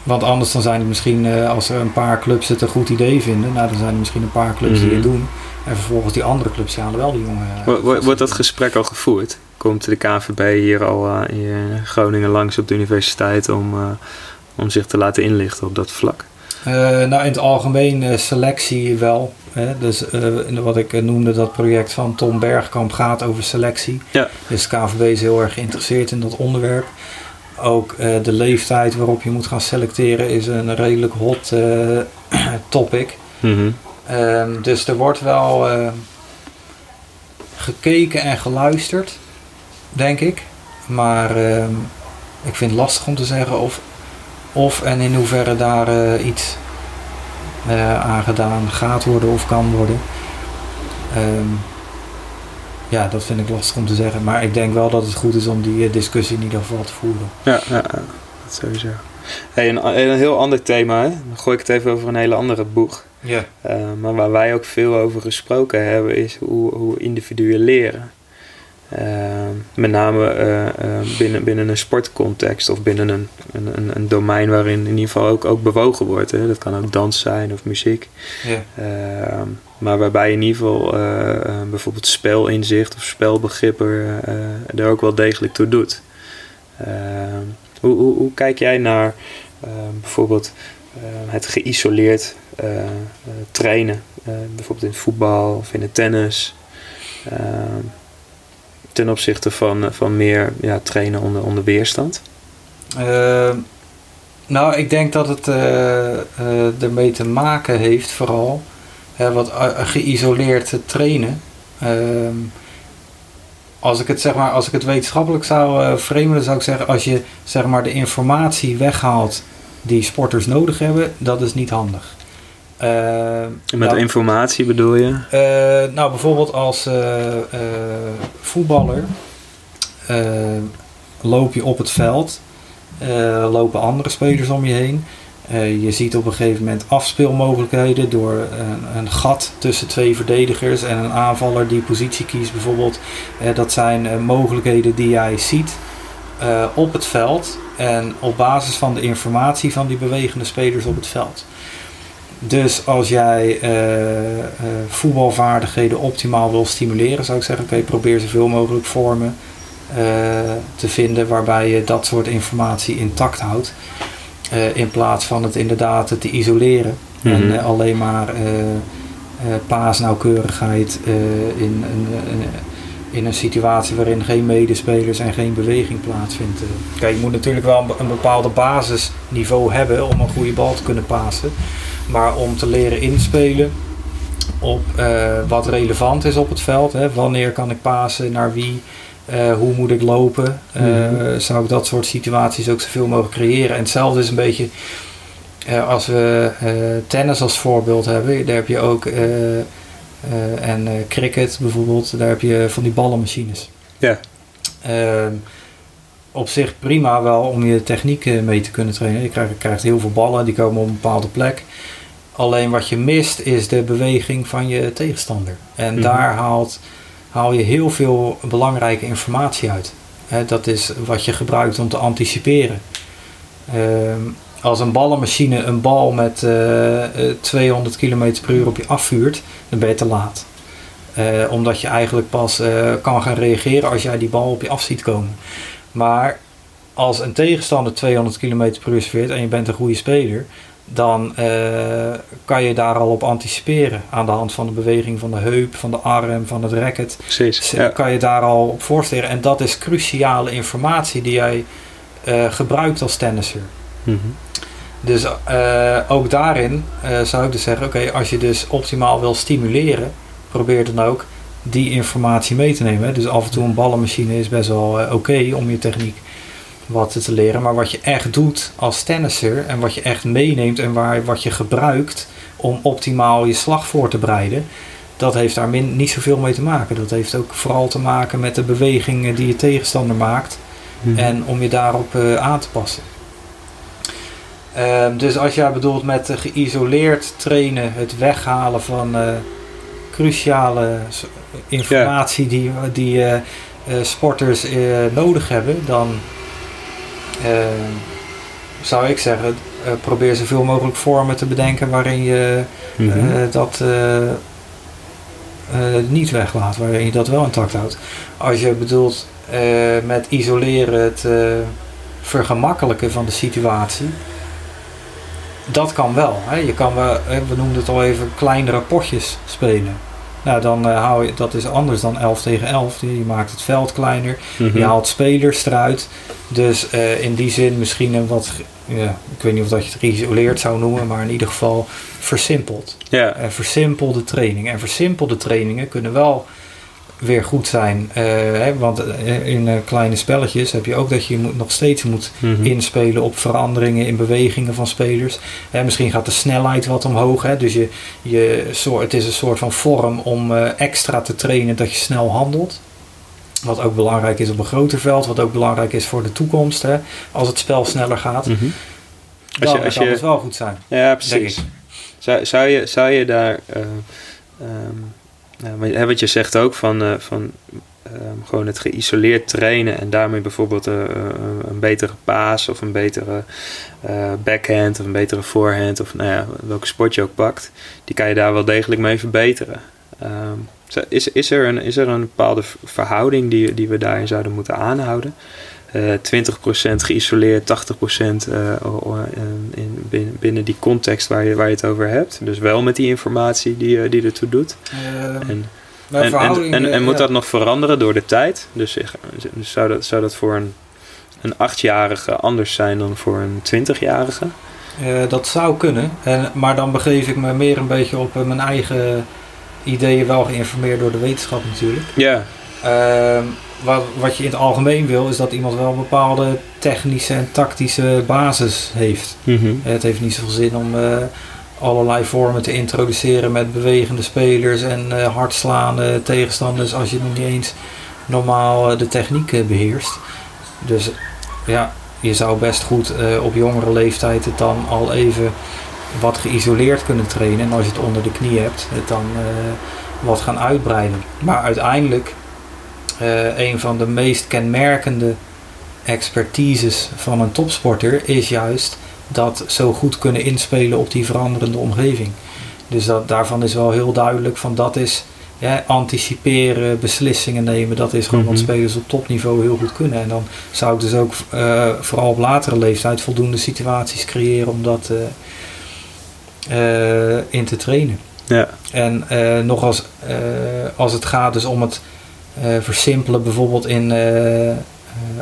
want anders dan zijn er misschien, als er een paar clubs het een goed idee vinden, nou dan zijn er misschien een paar clubs die Mhm. het doen. En vervolgens die andere clubs halen wel die jongen. eh, Wo- wo- Wordt dat gesprek al gevoerd? Komt de KNVB hier al eh, in Groningen langs op de universiteit om, eh, om zich te laten inlichten op dat vlak? Eh, nou, in het algemeen eh, selectie wel. Hè? Dus eh, wat ik eh, noemde, dat project van Tom Bergkamp gaat over selectie. Ja. Dus de KVB is heel erg geïnteresseerd in dat onderwerp. Ook eh, de leeftijd waarop je moet gaan selecteren is een redelijk hot eh, [CLEARS THROAT] topic. Mhm. Ehm, dus er wordt wel eh, gekeken en geluisterd, denk ik. Maar ehm, ik vind het lastig om te zeggen of, of en in hoeverre daar eh, iets eh, aan gedaan gaat worden of kan worden. Ehm, ja, dat vind ik lastig om te zeggen. Maar ik denk wel dat het goed is om die eh, discussie in ieder geval te voeren. Ja, ja, ja, dat sowieso. Hey, een, een heel ander thema, hè? dan gooi ik het even over een hele andere boeg. Ja. Eh, maar waar wij ook veel over gesproken hebben, is hoe, hoe individuen leren. Eh, met name eh, binnen, binnen een sportcontext of binnen een, een, een, domein waarin in ieder geval ook, ook bewogen wordt. Hè? Dat kan ook dans zijn of muziek. Ja. Maar waarbij in ieder geval bijvoorbeeld spelinzicht of spelbegrippen eh, er ook wel degelijk toe doet. Hoe, hoe, hoe kijk jij naar bijvoorbeeld het geïsoleerd trainen? Eh, bijvoorbeeld in voetbal of in het tennis. eh, ten opzichte van, van meer ja, trainen onder, onder weerstand? Ehm, Nou, ik denk dat het ermee te maken heeft vooral hè, wat geïsoleerd trainen. Ehm, als ik het zeg maar, als ik het wetenschappelijk zou framen, zou ik zeggen, als je zeg maar de informatie weghaalt die sporters nodig hebben, dat is niet handig. Met nou, informatie bedoel je? nou, bijvoorbeeld als voetballer loop je op het veld lopen andere spelers om je heen. Uh, je ziet op een gegeven moment afspeelmogelijkheden door een, een, gat tussen twee verdedigers en een aanvaller die positie kiest bijvoorbeeld. Uh, dat zijn mogelijkheden die jij ziet op het veld en op basis van de informatie van die bewegende spelers op het veld. Dus als jij voetbalvaardigheden optimaal wil stimuleren, zou ik zeggen: oké, probeer zoveel mogelijk vormen eh, te vinden waarbij je dat soort informatie intact houdt. Eh, in plaats van het inderdaad te isoleren en mhm. eh, alleen maar paasnauwkeurigheid in, in, in een situatie waarin geen medespelers en geen beweging plaatsvindt. Kijk, je moet natuurlijk wel een bepaalde basisniveau hebben om een goede bal te kunnen pasen. Maar om te leren inspelen op wat relevant is op het veld. Hè, wanneer kan ik pasen, naar wie, uh, hoe moet ik lopen? Uh, mm-hmm. Zou ik dat soort situaties ook zoveel mogelijk creëren? En hetzelfde is een beetje als we tennis als voorbeeld hebben. Daar heb je ook, en cricket bijvoorbeeld, daar heb je van die ballenmachines. Ja. Ehm, op zich prima wel om je techniek mee te kunnen trainen. Je krijgt, je krijgt heel veel ballen, die komen op een bepaalde plek. Alleen wat je mist is de beweging van je tegenstander. En mm-hmm. daar haalt haal je heel veel belangrijke informatie uit. dat is wat je gebruikt om te anticiperen. Ehm, als een ballenmachine een bal met 200 km per uur op je afvuurt, dan ben je te laat. Uh, omdat je eigenlijk pas uh, kan gaan reageren als jij die bal op je af ziet komen. Maar als een tegenstander 200 km per uur serveert en je bent een goede speler, dan uh, kan je daar al op anticiperen. Aan de hand van de beweging van de heup, van de arm, van het racket. Precies. Ja. Kan je daar al op voorstellen. En dat is cruciale informatie die jij uh, gebruikt als tennisser. Mm -hmm. Dus uh, ook daarin zou ik dus zeggen: oké, als je dus optimaal wil stimuleren, probeer dan ook die informatie mee te nemen. Dus af en toe een ballenmachine is best wel oké okay om je techniek wat te leren. Maar wat je echt doet als tennisser en wat je echt meeneemt en waar, wat je gebruikt om optimaal je slag voor te bereiden, dat heeft daar min, niet zoveel mee te maken. Dat heeft ook vooral te maken met de bewegingen die je tegenstander maakt mhm. en om je daarop uh, aan te passen. Uh, dus als jij bedoelt met uh, geïsoleerd trainen, het weghalen van uh, cruciale informatie die, die sporters nodig hebben, dan Ehm, zou ik zeggen, uh, probeer zoveel mogelijk vormen te bedenken waarin je mm -hmm. dat niet weglaat, waarin je dat wel intact houdt. Als je bedoelt met isoleren het vergemakkelijken van de situatie, dat kan wel. Hè. Je kan, we noemden het al even, kleinere potjes spelen. Nou, dan uh, hou je, dat is anders dan 11 tegen 11. Je maakt het veld kleiner, je mhm. haalt spelers eruit. Dus uh, in die zin misschien een wat, ja, ik weet niet of dat je het geïsoleerd zou noemen, maar in ieder geval versimpeld. Ja. Uh, versimpelde training. En versimpelde trainingen kunnen wel weer goed zijn. Uh, hè, want eh, in uh, kleine spelletjes heb je ook dat je moet, nog steeds moet mm-hmm. inspelen op veranderingen in bewegingen van spelers. Hè, misschien gaat de snelheid wat omhoog. Hè, dus je, je, het is een soort van vorm om extra te trainen dat je snel handelt. Wat ook belangrijk is op een groter veld. Wat ook belangrijk is voor de toekomst. Hè, als het spel sneller gaat. Mm-hmm. Dan als je, als kan je, het wel goed zijn. Ja, precies. Zou, zou, je, zou je daar... Um, wat je zegt ook van, uh, van um, gewoon het geïsoleerd trainen en daarmee bijvoorbeeld uh, een betere paas of een betere backhand of een betere voorhand of nou ja, welke sport je ook pakt, die kan je daar wel degelijk mee verbeteren. Um, is, is, er een, is er een bepaalde verhouding die, die we daarin zouden moeten aanhouden? Uh, 20% geïsoleerd, 80% uh, in, binnen, binnen die context waar je, waar je het over hebt. Dus wel met die informatie die, die ertoe doet. Uh, en, en, en, en, moet dat nog veranderen door de tijd? Dus, dus zou, dat, zou dat voor een een achtjarige anders zijn dan voor een twintigjarige? Uh, dat zou kunnen, en, maar dan begeef ik me meer een beetje op mijn eigen ideeën, wel geïnformeerd door de wetenschap natuurlijk. Ja. Ehm, wat, wat je in het algemeen wil, is dat iemand wel een bepaalde technische en tactische basis heeft. Mhm. Het heeft niet zoveel zin om allerlei vormen te introduceren met bewegende spelers en uh, hardslaande tegenstanders als je nog niet eens normaal de techniek beheerst. Dus ja, je zou best goed op jongere leeftijd het dan al even wat geïsoleerd kunnen trainen. En als je het onder de knie hebt, het dan wat gaan uitbreiden. Maar uiteindelijk, een van de meest kenmerkende expertises van een topsporter is juist dat zo goed kunnen inspelen op die veranderende omgeving. Dus dat, daarvan is wel heel duidelijk van dat is ja, anticiperen, beslissingen nemen. Dat is gewoon wat mhm. spelers op topniveau heel goed kunnen. En dan zou ik dus ook uh, vooral op latere leeftijd voldoende situaties creëren om dat uh, in te trainen. Ja. En nog als, als het gaat dus om het versimpelen bijvoorbeeld in,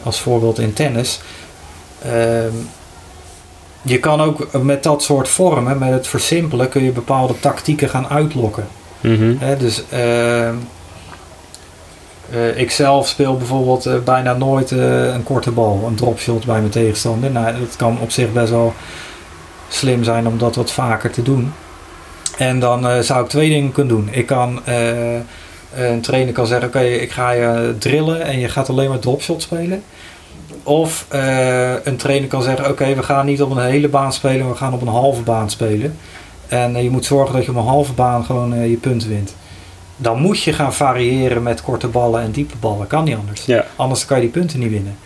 als voorbeeld in tennis ehm, je kan ook met dat soort vormen, met het versimpelen, kun je bepaalde tactieken gaan uitlokken. Mm dus uh, ik zelf speel bijvoorbeeld uh, bijna nooit eh, een korte bal, een dropshot bij mijn tegenstander. Nou, dat kan op zich best wel slim zijn om dat wat vaker te doen. En dan zou ik twee dingen kunnen doen. Ik kan, een trainer kan zeggen, oké, ik ga je drillen en je gaat alleen maar dropshot spelen. Of uh, een trainer kan zeggen: Oké, we gaan niet op een hele baan spelen, we gaan op een halve baan spelen. En uh, je moet zorgen dat je op een halve baan gewoon uh, je punten wint. Dan moet je gaan variëren met korte ballen en diepe ballen. Kan niet anders. Ja. Anders kan je die punten niet winnen.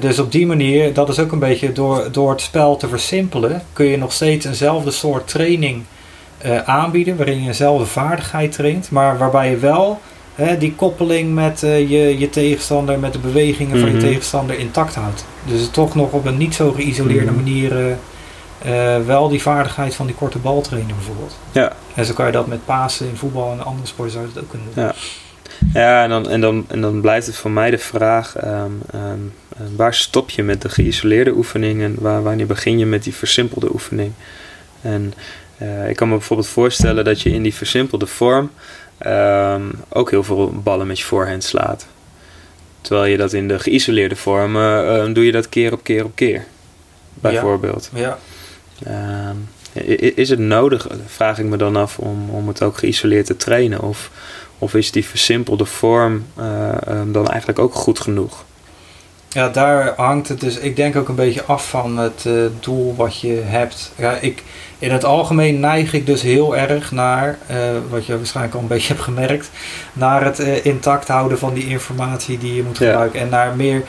dus op die manier, dat is ook een beetje door, door het spel te versimpelen, kun je nog steeds eenzelfde soort training aanbieden. Waarin je eenzelfde vaardigheid traint, maar waarbij je wel hè, die koppeling met uh, je, je tegenstander, met de bewegingen van je mhm. tegenstander intact houdt. Dus het toch nog op een niet zo geïsoleerde mhm. manier uh, wel die vaardigheid van die korte bal trainen bijvoorbeeld. Ja. En zo kan je dat met Pasen in voetbal en andere sporten zou je dat ook kunnen doen. Ja. Ja, en dan, en, dan, en dan blijft het voor mij de vraag: um, um, waar stop je met de geïsoleerde oefening en waar, wanneer begin je met die versimpelde oefening? En uh, ik kan me bijvoorbeeld voorstellen dat je in die versimpelde vorm um, ook heel veel ballen met je voorhand slaat. Terwijl je dat in de geïsoleerde vorm uh, doe je dat keer op keer op keer. Bijvoorbeeld. Ja. ja. is het nodig, vraag ik me dan af, om, om het ook geïsoleerd te trainen? Of, of is die versimpelde vorm uh, dan eigenlijk ook goed genoeg? Ja, daar hangt het dus, ik denk ook een beetje af van het uh, doel wat je hebt. Ja, ik, in het algemeen neig ik dus heel erg naar, uh, wat je waarschijnlijk al een beetje [LAUGHS] hebt gemerkt, naar het uh, intact houden van die informatie die je moet gebruiken. En naar meer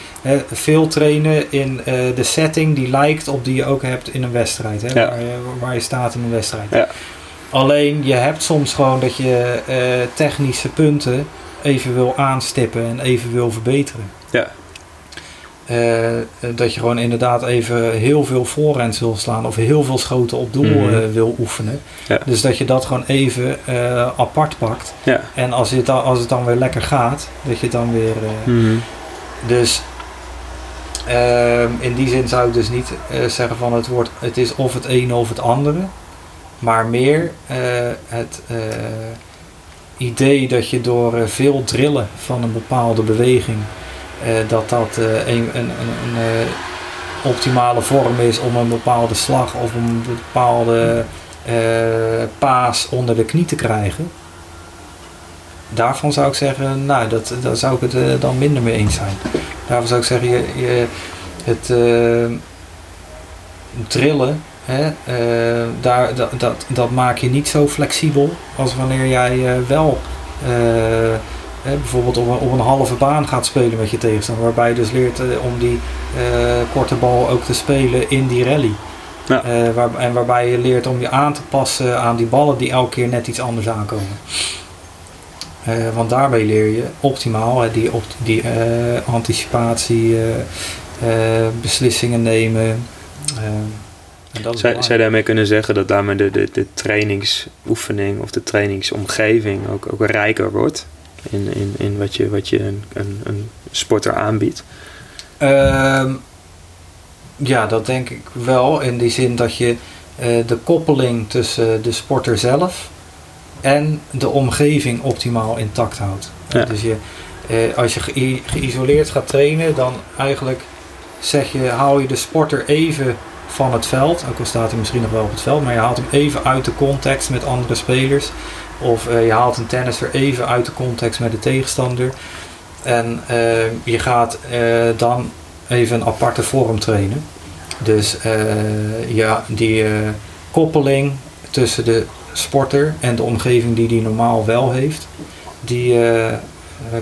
veel trainen in de setting die lijkt op die je ook hebt in een wedstrijd. Hè, ja. waar, je, waar, je, staat in een wedstrijd. Ja. Alleen je hebt soms gewoon dat je technische punten even wil aanstippen en even wil verbeteren. Ja. Uh, dat je gewoon inderdaad even heel veel voorhands wil slaan of heel veel schoten op doel mm -hmm. uh, wil oefenen. Ja. Dus dat je dat gewoon even apart pakt. Ja. En als het, dan, als het dan weer lekker gaat, dat je het dan weer. Mm -hmm. Dus ehm, in die zin zou ik dus niet zeggen van het, wordt, het is of het ene of het andere. Maar meer het idee dat je door veel drillen van een bepaalde beweging dat dat uh, een, een, een, uh, optimale vorm is om een bepaalde slag of een bepaalde paas onder de knie te krijgen. Daarvan zou ik zeggen, nou, dat, daar zou ik het dan minder mee eens zijn. Daarvan zou ik zeggen, je, je, het trillen, hè, daar, dat, dat, dat maak je niet zo flexibel als wanneer jij wel Hè, bijvoorbeeld op een, op een halve baan gaat spelen met je tegenstander. Waarbij je dus leert eh, om die uh, korte bal ook te spelen in die rally. Ja. Uh, waar, en waarbij je leert om je aan te passen aan die ballen die elke keer net iets anders aankomen. want daarmee leer je optimaal die, op, die anticipatie, beslissingen nemen. Zou je daarmee kunnen zeggen dat daarmee de, de, de trainingsoefening of de trainingsomgeving ook, ook rijker wordt? In, in, in wat je, wat je een, een, een sporter aanbiedt. Ehm, ja, dat denk ik wel. In die zin dat je eh, de koppeling tussen de sporter zelf en de omgeving optimaal intact houdt. Ja. Dus je, eh, als je ge- geïsoleerd gaat trainen, dan eigenlijk zeg je, haal je de sporter even van het veld. Ook al staat hij misschien nog wel op het veld, maar je haalt hem even uit de context met andere spelers. Of eh, je haalt een tennisser even uit de context met de tegenstander. En eh, je gaat eh, dan even een aparte vorm trainen. Dus ja, die koppeling tussen de sporter en de omgeving die die normaal wel heeft, die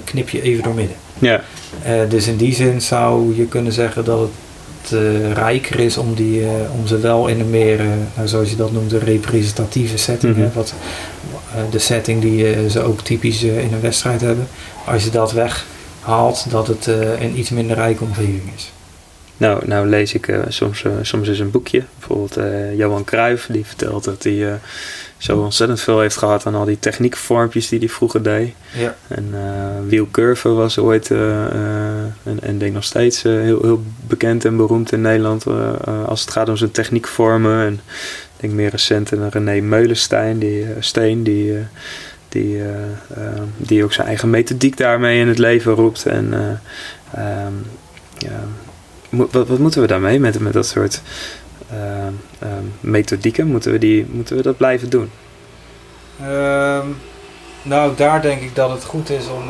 knip je even doormidden. Ja, Eh, dus in die zin zou je kunnen zeggen dat het rijker is om, die, om ze wel in een meer, nou, zoals je dat noemt, een representatieve setting. Mhm. hè, wat, eh, de setting die eh, ze ook typisch eh, in een wedstrijd hebben. Als je dat weghaalt, dat het eh, een iets minder rijke omgeving is. Nou, nou lees ik eh, soms, eh, soms eens een boekje. Bijvoorbeeld eh, Johan Cruijff, die vertelt dat hij eh, zo ontzettend veel heeft gehad aan al die techniekvormpjes die hij vroeger deed. Ja. En eh Wiel Curve was ooit, eh, eh, en, en denk nog steeds, eh, heel, heel bekend en beroemd in Nederland eh, eh, als het gaat om zijn techniekvormen. En ik denk meer recent een René Meulenstein, die, eh, Steen, die, eh, die, eh, die ook zijn eigen methodiek daarmee in het leven roept. En eh, ehm, ja, wat, wat moeten we daarmee met, met dat soort ehm, methodieken? Moeten we, die, moeten we dat blijven doen? Ehm, nou, daar denk ik dat het goed is om.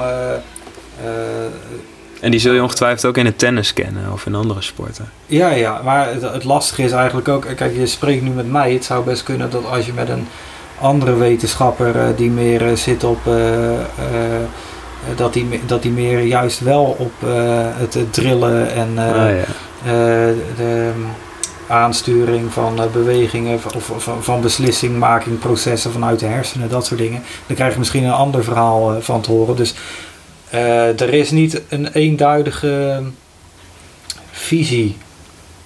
En die zul je ongetwijfeld ook in het tennis kennen of in andere sporten. ja, ja, maar het, het lastige is eigenlijk ook. Kijk, je spreekt nu met mij. Het zou best kunnen dat als je met een andere wetenschapper eh, die meer eh, zit op. eh, dat, die, dat die meer juist wel op het, drillen en ah, ja. de um, aansturing van bewegingen of, of van, van beslissingmaking, processen vanuit de hersenen, dat soort dingen. Dan krijg je misschien een ander verhaal van te horen. Dus er is niet een eenduidige visie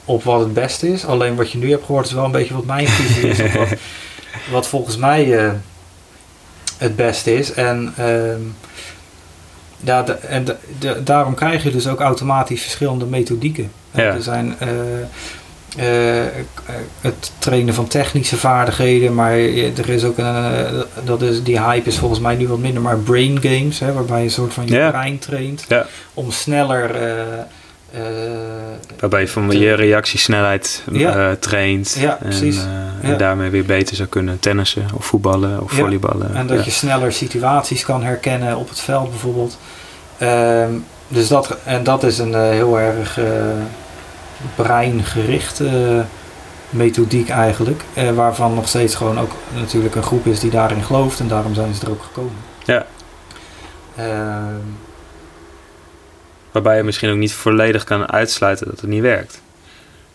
op wat het beste is. Alleen wat je nu hebt gehoord is wel een beetje wat mijn visie is. wat, [LAUGHS] wat volgens mij eh, het beste is. En, ehm, ja, de- en de- de- daarom krijg je dus ook automatisch verschillende methodieken. Ja. Er zijn eh, eh, het trainen van technische vaardigheden, maar er is ook een, eh, dat is, die hype is volgens mij nu wat minder, maar brain games, hè, waarbij je een soort van je Ja. brein traint om sneller eh, eh, Waarbij je van je reactiesnelheid Ja. eh, traint. Ja, en, precies. eh, Ja. en daarmee weer beter zou kunnen tennissen of voetballen of Ja. volleyballen. En dat je sneller situaties kan herkennen op het veld bijvoorbeeld. Ehm, dus dat, en dat is een eh, heel erg eh breingerichte methodiek eigenlijk. eh, waarvan nog steeds gewoon ook natuurlijk een groep is die daarin gelooft. En daarom zijn ze er ook gekomen. Ja. Ehm, Waarbij je misschien ook niet volledig kan uitsluiten dat het niet werkt.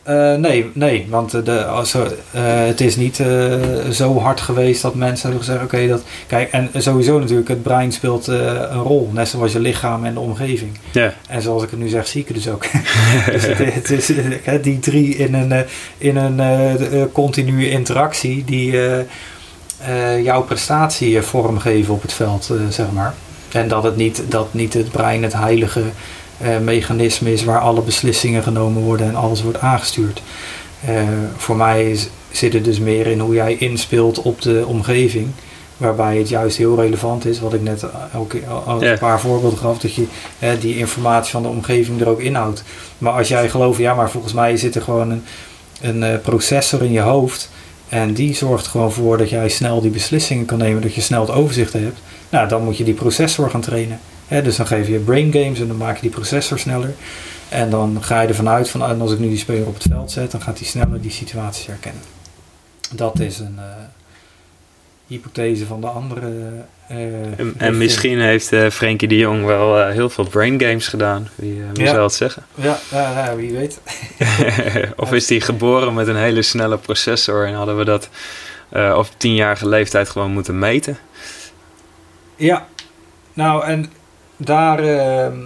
Eh, nee, nee, want eh, de, als, er, eh, het is niet zo hard geweest dat mensen hebben gezegd: oké, dat. Kijk, en sowieso natuurlijk, het brein speelt een rol, net zoals je lichaam en de omgeving. Ja, En zoals ik het nu zeg, zie ik het dus ook. [LAUGHS] dus het, het is die drie in een, in een continue interactie die jouw prestatie vormgeven op het veld, zeg maar. En dat het niet, dat niet het brein het heilige mechanisme is waar alle beslissingen genomen worden en alles wordt aangestuurd. Eh, voor mij is, zit het dus meer in hoe jij inspeelt op de omgeving. Waarbij het juist heel relevant is, wat ik net ook al- al een paar voorbeelden gaf, dat je eh, die informatie van de omgeving er ook inhoudt. Maar als jij gelooft, ja, maar volgens mij zit er gewoon een, een eh, processor in je hoofd. En die zorgt gewoon voor dat jij snel die beslissingen kan nemen, dat je snel het overzicht hebt. Nou, dan moet je die processor gaan trainen. Dus dan geef je brain games en dan maak je die processor sneller. En dan ga je ervan uit van als ik nu die speler op het veld zet, dan gaat hij sneller die situaties herkennen. Dat is een eh, hypothese van de andere. eh, en, misschien heeft eh Frenkie de Jong wel heel veel brain games gedaan. Wie, wie Ja. zal het zeggen? Ja, ja, wie weet. [LAUGHS] of is hij geboren met een hele snelle processor en hadden we dat op tienjarige leeftijd gewoon moeten meten? Ja, nou en daar, ehm,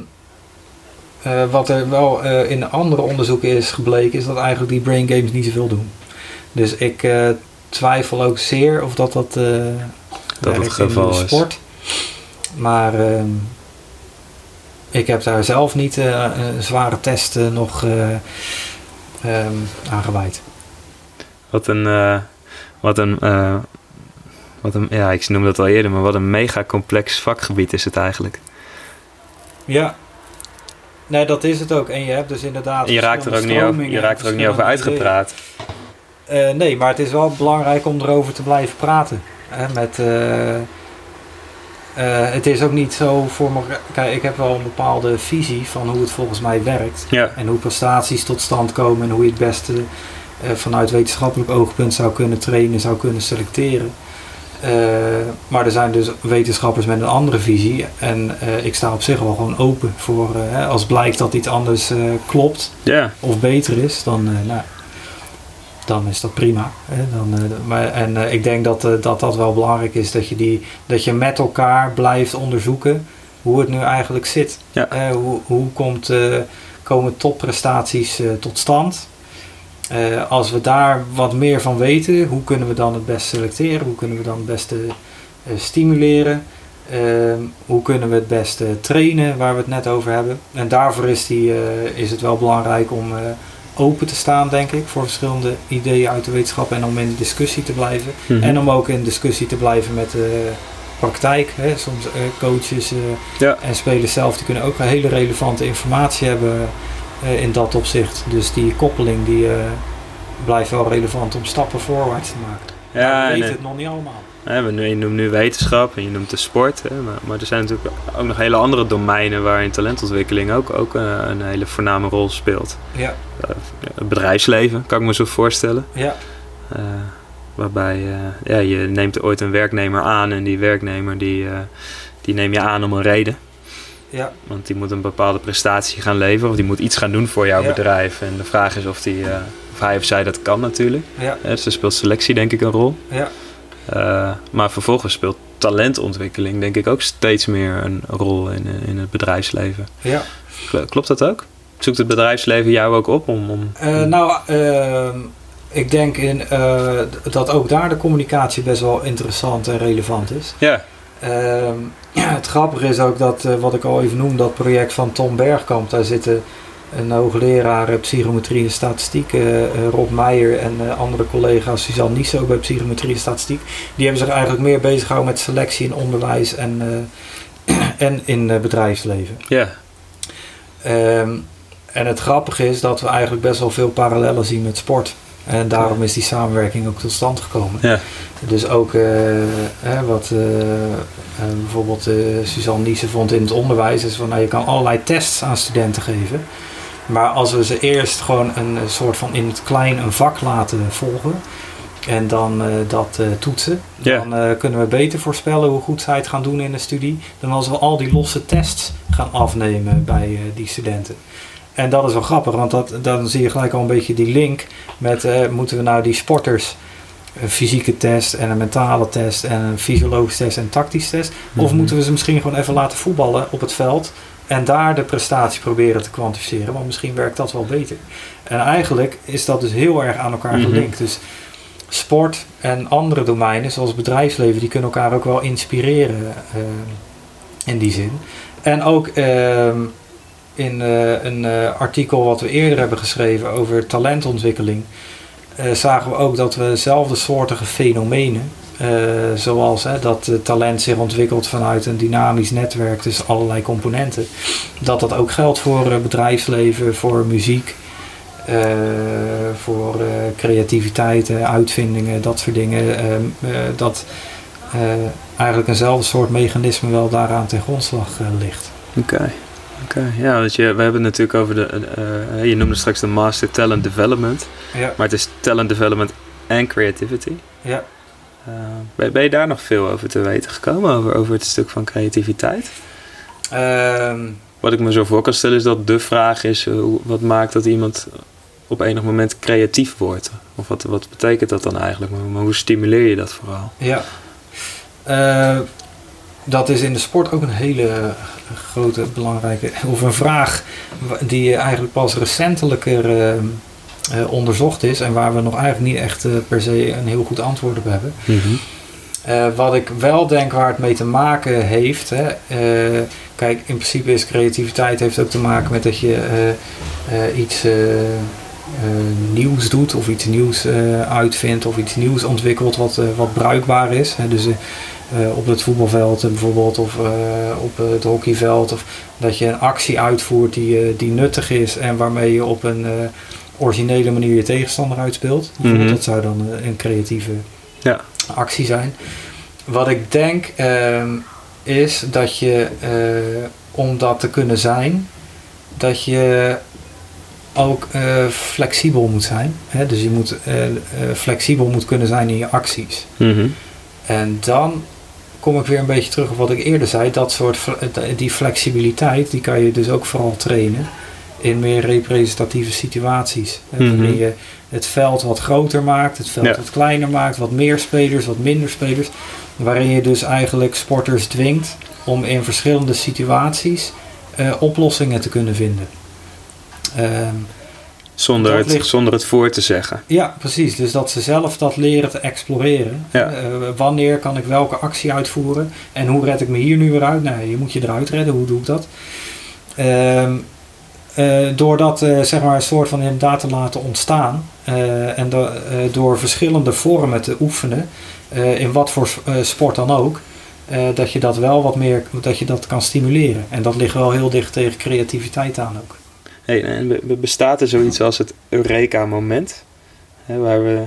eh, wat er wel eh, in andere onderzoeken is gebleken, is dat eigenlijk die brain games niet zoveel doen. Dus ik eh, twijfel ook zeer of dat dat, Dat het werkt in geval de is. sport. Maar ehm, ik heb daar zelf niet een zware test nog um, aan gewijd. Wat een, wat een, wat een, ja, ik noemde dat al eerder, maar wat een mega complex vakgebied is het eigenlijk. Ja, nee, dat is het ook. En je hebt dus inderdaad. je raakt er ook niet over, je raakt er ook niet over uitgepraat. Uh, nee, maar het is wel belangrijk om erover te blijven praten. Hè, met, uh, uh, het is ook niet zo voor me. Kijk, ik heb wel een bepaalde visie van hoe het volgens mij werkt. Ja. En hoe prestaties tot stand komen en hoe je het beste vanuit wetenschappelijk oogpunt zou kunnen trainen, zou kunnen selecteren. Uh, maar er zijn dus wetenschappers met een andere visie. En uh, ik sta op zich wel gewoon open voor uh, als blijkt dat iets anders klopt yeah. of beter is, dan, nou, dan is dat prima. Hè? Dan, maar, en ik denk dat, dat dat wel belangrijk is, dat je, die, dat je met elkaar blijft onderzoeken hoe het nu eigenlijk zit. Ja. hoe, hoe komt, komen topprestaties tot stand? Uh, als we daar wat meer van weten, hoe kunnen we dan het best selecteren? Hoe kunnen we dan het beste uh, stimuleren? Uh, hoe kunnen we het beste trainen, waar we het net over hebben? En daarvoor is, die, is het wel belangrijk om open te staan, denk ik, voor verschillende ideeën uit de wetenschap en om in discussie te blijven. Mm -hmm. En om ook in discussie te blijven met de praktijk. Hè? Soms coaches ja. en spelers zelf, die kunnen ook hele relevante informatie hebben in dat opzicht. Dus die koppeling die uh, blijft wel relevant om stappen voorwaarts te maken. Ja, we weten nee. het nog niet allemaal. Ja, je noemt nu wetenschap en je noemt de sport. Hè, maar, maar, er zijn natuurlijk ook nog hele andere domeinen waarin talentontwikkeling ook, ook een hele voorname rol speelt. Ja. het bedrijfsleven, kan ik me zo voorstellen. Ja. waarbij ja, je neemt ooit een werknemer aan en die werknemer die, die neem je aan om een reden. Ja. Want die moet een bepaalde prestatie gaan leveren of die moet iets gaan doen voor jouw Ja. bedrijf. En de vraag is of, die, eh, of hij of zij dat kan natuurlijk. Ja. Dus er speelt selectie denk ik een rol. Ja. Eh, maar vervolgens speelt talentontwikkeling denk ik ook steeds meer een rol in, eh, in het bedrijfsleven. ja. Kl- Klopt dat ook? Zoekt het bedrijfsleven jou ook op om... om nou, ehm, ik denk in, dat ook daar de communicatie best wel interessant en relevant is. ja, [CLEARS THROAT] ja, het grappige is ook dat, eh, wat ik al even noem, dat project van Tom Bergkamp. Daar zitten een hoogleraar eh, psychometrie en statistiek, eh, Rob Meijer en andere collega's, Suzanne Nies ook bij psychometrie en statistiek. Die hebben zich eigenlijk meer bezig gehouden met selectie in onderwijs en, [CLEARS THROAT] en in bedrijfsleven. ja, Ehm, en het grappige is dat we eigenlijk best wel veel parallellen zien met sport. En daarom is die samenwerking ook tot stand gekomen. ja, Dus ook eh, hè, wat eh, eh, bijvoorbeeld Suzanne Niesen vond in het onderwijs, is van nou, je kan allerlei tests aan studenten geven. Maar als we ze eerst gewoon een soort van in het klein een vak laten volgen en dan dat toetsen, dan kunnen we beter voorspellen hoe goed zij het gaan doen in de studie dan als we al die losse tests gaan afnemen bij die studenten. En dat is wel grappig, want dat, dan zie je gelijk al een beetje die link met eh, moeten we nou die sporters een fysieke test en een mentale test en een fysiologische test en een tactische test. Of Mhm. moeten we ze misschien gewoon even laten voetballen op het veld en daar de prestatie proberen te kwantificeren. Want misschien werkt dat wel beter. En eigenlijk is dat dus heel erg aan elkaar Mhm. gelinkt. Dus sport en andere domeinen, zoals bedrijfsleven, die kunnen elkaar ook wel inspireren eh, in die zin. En ook ehm, in eh, een eh, artikel wat we eerder hebben geschreven over talentontwikkeling, eh, zagen we ook dat we dezelfde soortige fenomenen, zoals dat talent zich ontwikkelt vanuit een dynamisch netwerk, dus allerlei componenten, dat dat ook geldt voor bedrijfsleven, voor muziek, voor creativiteit, uitvindingen, dat soort dingen. ehm, eh, dat eigenlijk eenzelfde soort mechanisme wel daaraan ten grondslag ligt. oké. Ja, want je, we hebben het natuurlijk over de, eh, je noemde straks de Master Talent Development, Ja, maar het is Talent Development en Creativity. ja. Eh, ben, ben je daar nog veel over te weten gekomen, over, over het stuk van creativiteit? Ehm, Wat ik me zo voor kan stellen is dat de vraag is, eh, wat maakt dat iemand op enig moment creatief wordt? Of wat, wat betekent dat dan eigenlijk? Maar, maar hoe stimuleer je dat vooral? Ja. Dat is in de sport ook een hele grote, belangrijke, of een vraag die eigenlijk pas recentelijker eh, eh, onderzocht is en waar we nog eigenlijk niet echt eh, per se een heel goed antwoord op hebben. wat ik wel denk waar het mee te maken heeft. Hè, kijk, in principe is creativiteit heeft ook te maken met dat je iets nieuws doet of iets nieuws uitvindt of iets nieuws ontwikkelt wat, wat bruikbaar is. Hè. Dus op het voetbalveld bijvoorbeeld of op het hockeyveld. Of dat je een actie uitvoert die, die nuttig is en waarmee je op een originele manier je tegenstander uitspeelt. Mm Dat zou dan een creatieve ja. actie zijn. Wat ik denk ehm, is dat je, om dat te kunnen zijn, dat je ook uh, flexibel moet zijn. Hè? Dus je moet uh, flexibel moet kunnen zijn in je acties. Mhm. En dan kom ik weer een beetje terug op wat ik eerder zei. Dat soort, die flexibiliteit, die kan je dus ook vooral trainen in meer representatieve situaties. Mm Waarin je het veld wat groter maakt, het veld wat kleiner maakt, wat meer spelers, wat minder spelers. Waarin je dus eigenlijk sporters dwingt om in verschillende situaties uh, oplossingen te kunnen vinden. Um, zonder het, zonder het voor te zeggen. Ja, precies. Dus dat ze zelf dat leren te exploreren. Ja. Uh, wanneer kan ik welke actie uitvoeren? En hoe red ik me hier nu weer uit? Nou, je moet je eruit redden. Hoe doe ik dat? Um, uh, door dat uh, zeg maar een soort van inderdaad te laten ontstaan uh, en do, door verschillende vormen te oefenen, in wat voor sport dan ook, dat je dat wel wat meer dat je dat kan stimuleren. En dat ligt wel heel dicht tegen creativiteit aan ook. Hey, en bestaat er zoiets als het Eureka-moment? waar we,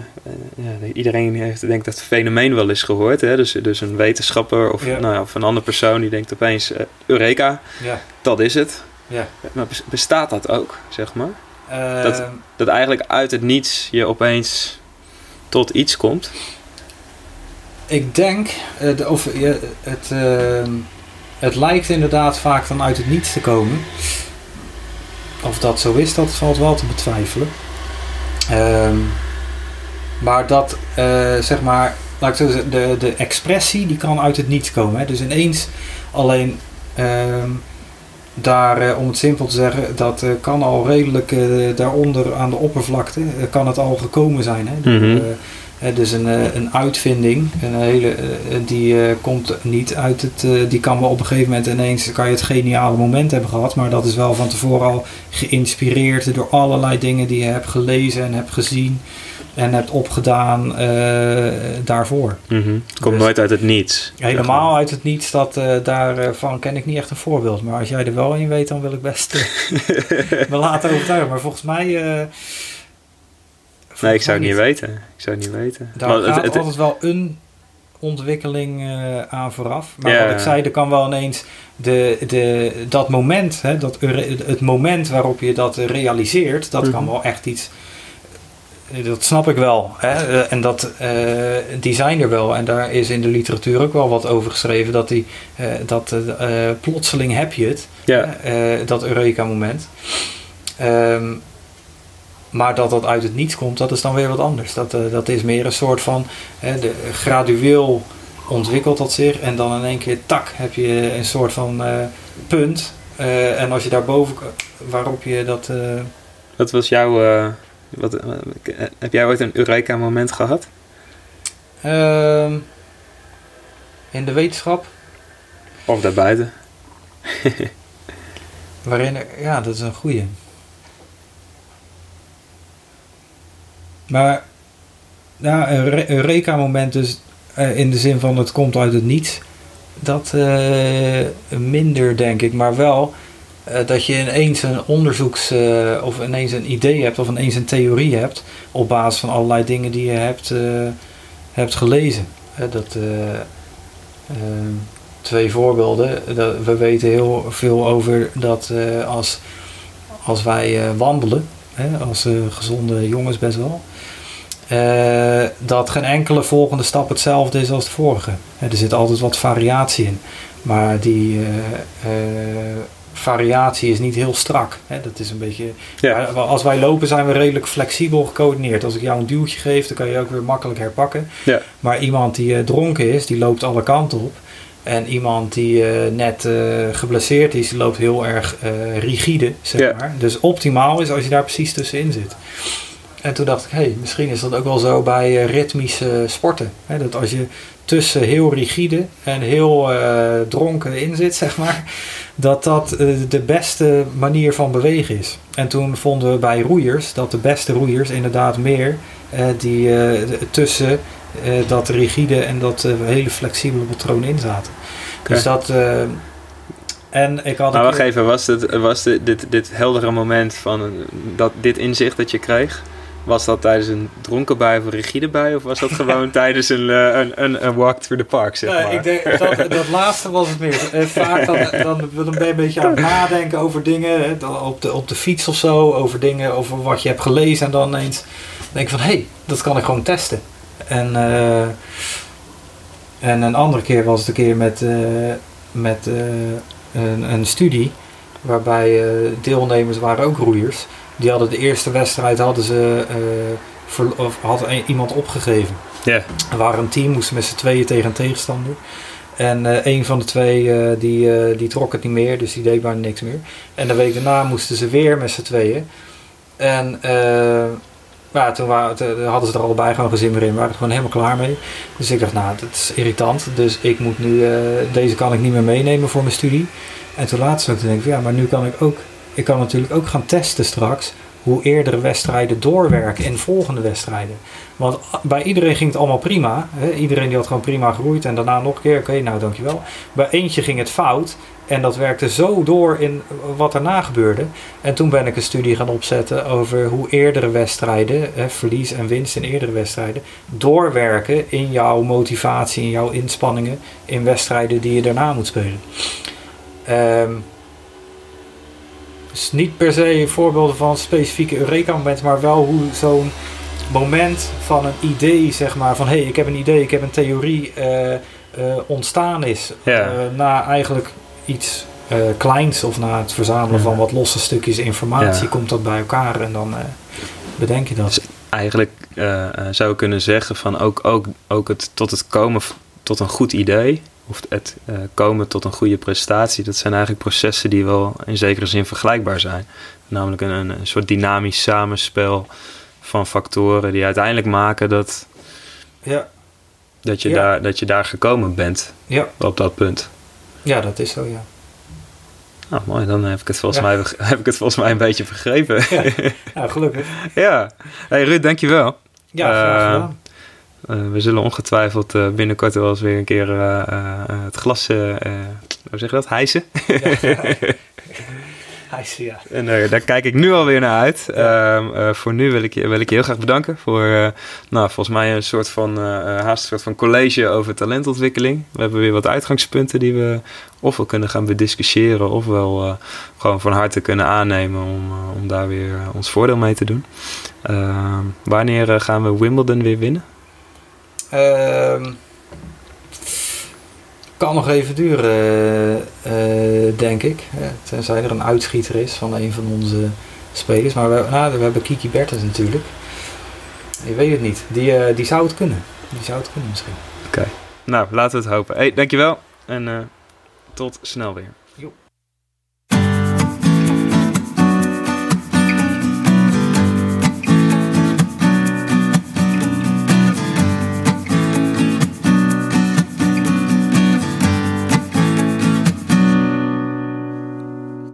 ja, iedereen heeft denk ik dat fenomeen wel eens gehoord. Hè? Dus, dus een wetenschapper of, nou ja, of een andere persoon die denkt opeens, Eureka, ja. dat is het. Ja. Maar bestaat dat ook, zeg maar? dat, ehm. dat eigenlijk uit het niets je opeens tot iets komt? Ik denk, uh, of, het, uh, het lijkt inderdaad vaak van uit het niets te komen. Of dat zo is, dat valt wel te betwijfelen. Uh, maar dat, uh, zeg maar, laat ik zo zeggen, de, de expressie die kan uit het niets komen. Hè? Dus ineens alleen ehm, daar, eh, om het simpel te zeggen, dat eh, kan al redelijk eh, daaronder aan de oppervlakte, kan het al gekomen zijn. Hè? Mm dus een, een uitvinding, een hele, die komt niet uit het, die kan wel op een gegeven moment ineens, kan je het geniale moment hebben gehad, maar dat is wel van tevoren al geïnspireerd door allerlei dingen die je hebt gelezen en hebt gezien en hebt opgedaan uh, daarvoor. Mm Het komt dus nooit uit het niets. Helemaal uit het niets, dat, uh, daarvan ken ik niet echt een voorbeeld. Maar als jij er wel in weet, dan wil ik best [LAUGHS] me laten overtuigen. Maar volgens mij... nee, ik zou het niet weten. Ik zou het niet weten. Daar maar gaat het, altijd wel een ontwikkeling uh, aan vooraf. Maar wat ik zei, er kan wel ineens de, de, dat moment, hè, dat, het moment waarop je dat realiseert, dat kan mhm. wel echt iets dat snap ik wel. Hè? Eh, en dat, uh, die zijn er wel. En daar is in de literatuur ook wel wat over geschreven. Dat, die, uh, dat plotseling heb je het. Ja. dat Eureka-moment. Um, maar dat dat uit het niets komt, dat is dan weer wat anders. Dat, dat is meer een soort van de, gradueel ontwikkelt dat zich. En dan in één keer tak heb je een soort van punt. en als je daarboven, waarop je dat... Wat was jouw wat, heb jij ooit een Eureka-moment gehad? Um, in de wetenschap. Of daarbuiten? Waarin, ja, dat is een goeie. Maar, ja, een Eureka-moment dus uh, in de zin van het komt uit het niets. Dat uh, minder, denk ik. Maar wel uh, dat je ineens een onderzoeks- of ineens een idee hebt of ineens een theorie hebt op basis van allerlei dingen die je hebt, hebt gelezen. dat, twee voorbeelden. We weten heel veel over dat als, als wij wandelen, als gezonde jongens best wel, dat geen enkele volgende stap hetzelfde is als de vorige. er zit altijd wat variatie in. Maar die variatie is niet heel strak. Hè? Dat is een beetje. Ja. Als wij lopen zijn we redelijk flexibel gecoördineerd. Als ik jou een duwtje geef, dan kan je ook weer makkelijk herpakken. Ja. Maar iemand die dronken is, die loopt alle kanten op. En iemand die uh, net uh, geblesseerd is, die loopt heel erg rigide, zeg maar. Dus optimaal is als je daar precies tussenin zit. En toen dacht ik, hé, hey, misschien is dat ook wel zo bij uh, ritmische sporten. Hè? Dat als je tussen heel rigide en heel uh, dronken in zit, [LAUGHS] zeg maar, dat dat uh, de beste manier van bewegen is. En toen vonden we bij roeiers dat de beste roeiers inderdaad meer die tussen dat rigide en dat hele flexibele patroon in zaten. Okay. Dus dat. en ik had. Maar wacht even, was, het, was dit, dit, dit heldere moment van dat, dit inzicht dat je kreeg? Was dat tijdens een dronken bui of een rigide bui? Of was dat gewoon [LAUGHS] tijdens een, een, een, een, walk through the park, zeg maar? ik denk, dat, dat laatste was het meer. Vaak dan, dan, dan ben je een beetje aan het nadenken over dingen. Hè, op, de, op de fiets of zo. Over dingen, over wat je hebt gelezen. En dan ineens denk je van, hé, hey, dat kan ik gewoon testen. En, uh, en een andere keer was het een keer met, met een, een studie. Waarbij deelnemers waren ook roeiers die hadden de eerste wedstrijd hadden ze, uh, of had iemand opgegeven. Ja. Er waren een team, moesten met z'n tweeën tegen een tegenstander. En uh, een van de twee uh, die, die trok het niet meer, dus die deed maar niks meer. En de week daarna moesten ze weer met z'n tweeën. En ja, toen, waren, hadden ze er allebei gewoon gezin meer in, waren er gewoon helemaal klaar mee. Dus ik dacht, nou, dat is irritant. Dus ik moet nu, deze kan ik niet meer meenemen voor mijn studie. En toen laatst ook, toen denk ik, ja, maar nu kan ik ook ik kan natuurlijk ook gaan testen straks hoe eerdere wedstrijden doorwerken in volgende wedstrijden. Want bij iedereen ging het allemaal prima. Hè? Iedereen die had gewoon prima geroeid en daarna nog een keer, oké, nou dankjewel. Bij eentje ging het fout en dat werkte zo door in wat erna gebeurde. En toen ben ik een studie gaan opzetten over hoe eerdere wedstrijden, hè, verlies en winst in eerdere wedstrijden, doorwerken in jouw motivatie, in jouw inspanningen, in wedstrijden die je daarna moet spelen. Um, dus niet per se voorbeelden van specifieke Eureka-momenten, maar wel hoe zo'n moment van een idee, zeg maar, van hé, hey, ik heb een idee, ik heb een theorie uh, uh, ontstaan is. Uh, na eigenlijk iets kleins of na het verzamelen van wat losse stukjes informatie, komt dat bij elkaar en dan bedenk je dat. Dus eigenlijk zou ik kunnen zeggen van ook, ook, ook het tot het komen tot een goed idee of het uh, komen tot een goede prestatie, dat zijn eigenlijk processen die wel in zekere zin vergelijkbaar zijn. Namelijk een, een soort dynamisch samenspel van factoren die uiteindelijk maken dat, ja. dat, je, Ja. daar, dat je daar gekomen bent Ja, op dat punt. ja dat is zo, ja. Nou, mooi, dan heb ik het volgens, mij, [LAUGHS] heb ik het volgens mij een beetje begrepen. Ja, gelukkig. [LAUGHS] ja. Hey Ruud, dankjewel. Ja, graag Eh, gedaan. Eh, we zullen ongetwijfeld eh, binnenkort wel eens weer een keer eh, eh, eh, het glas, eh, eh, hoe zeg je dat, hijsen. [LAUGHS] Hij is, ja. En eh, daar kijk ik nu alweer naar uit. Ehm, eh, voor nu wil ik, je, wil ik je heel graag bedanken voor, eh, nou, volgens mij een soort van, eh, eh, haast een soort van college over talentontwikkeling. We hebben weer wat uitgangspunten die we ofwel kunnen gaan bediscussiëren, ofwel eh, gewoon van harte kunnen aannemen om, eh, om daar weer eh, ons voordeel mee te doen. Ehm, wanneer eh, gaan we Wimbledon weer winnen? Ehm, kan nog even duren, eh, eh, denk ik. Tenzij er een uitschieter is van een van onze spelers. Maar we, nou, we hebben Kiki Bertens natuurlijk. Je weet het niet. Die, eh, die zou het kunnen. Die zou het kunnen misschien. Nou, laten we het hopen. Hey, dankjewel en tot snel weer.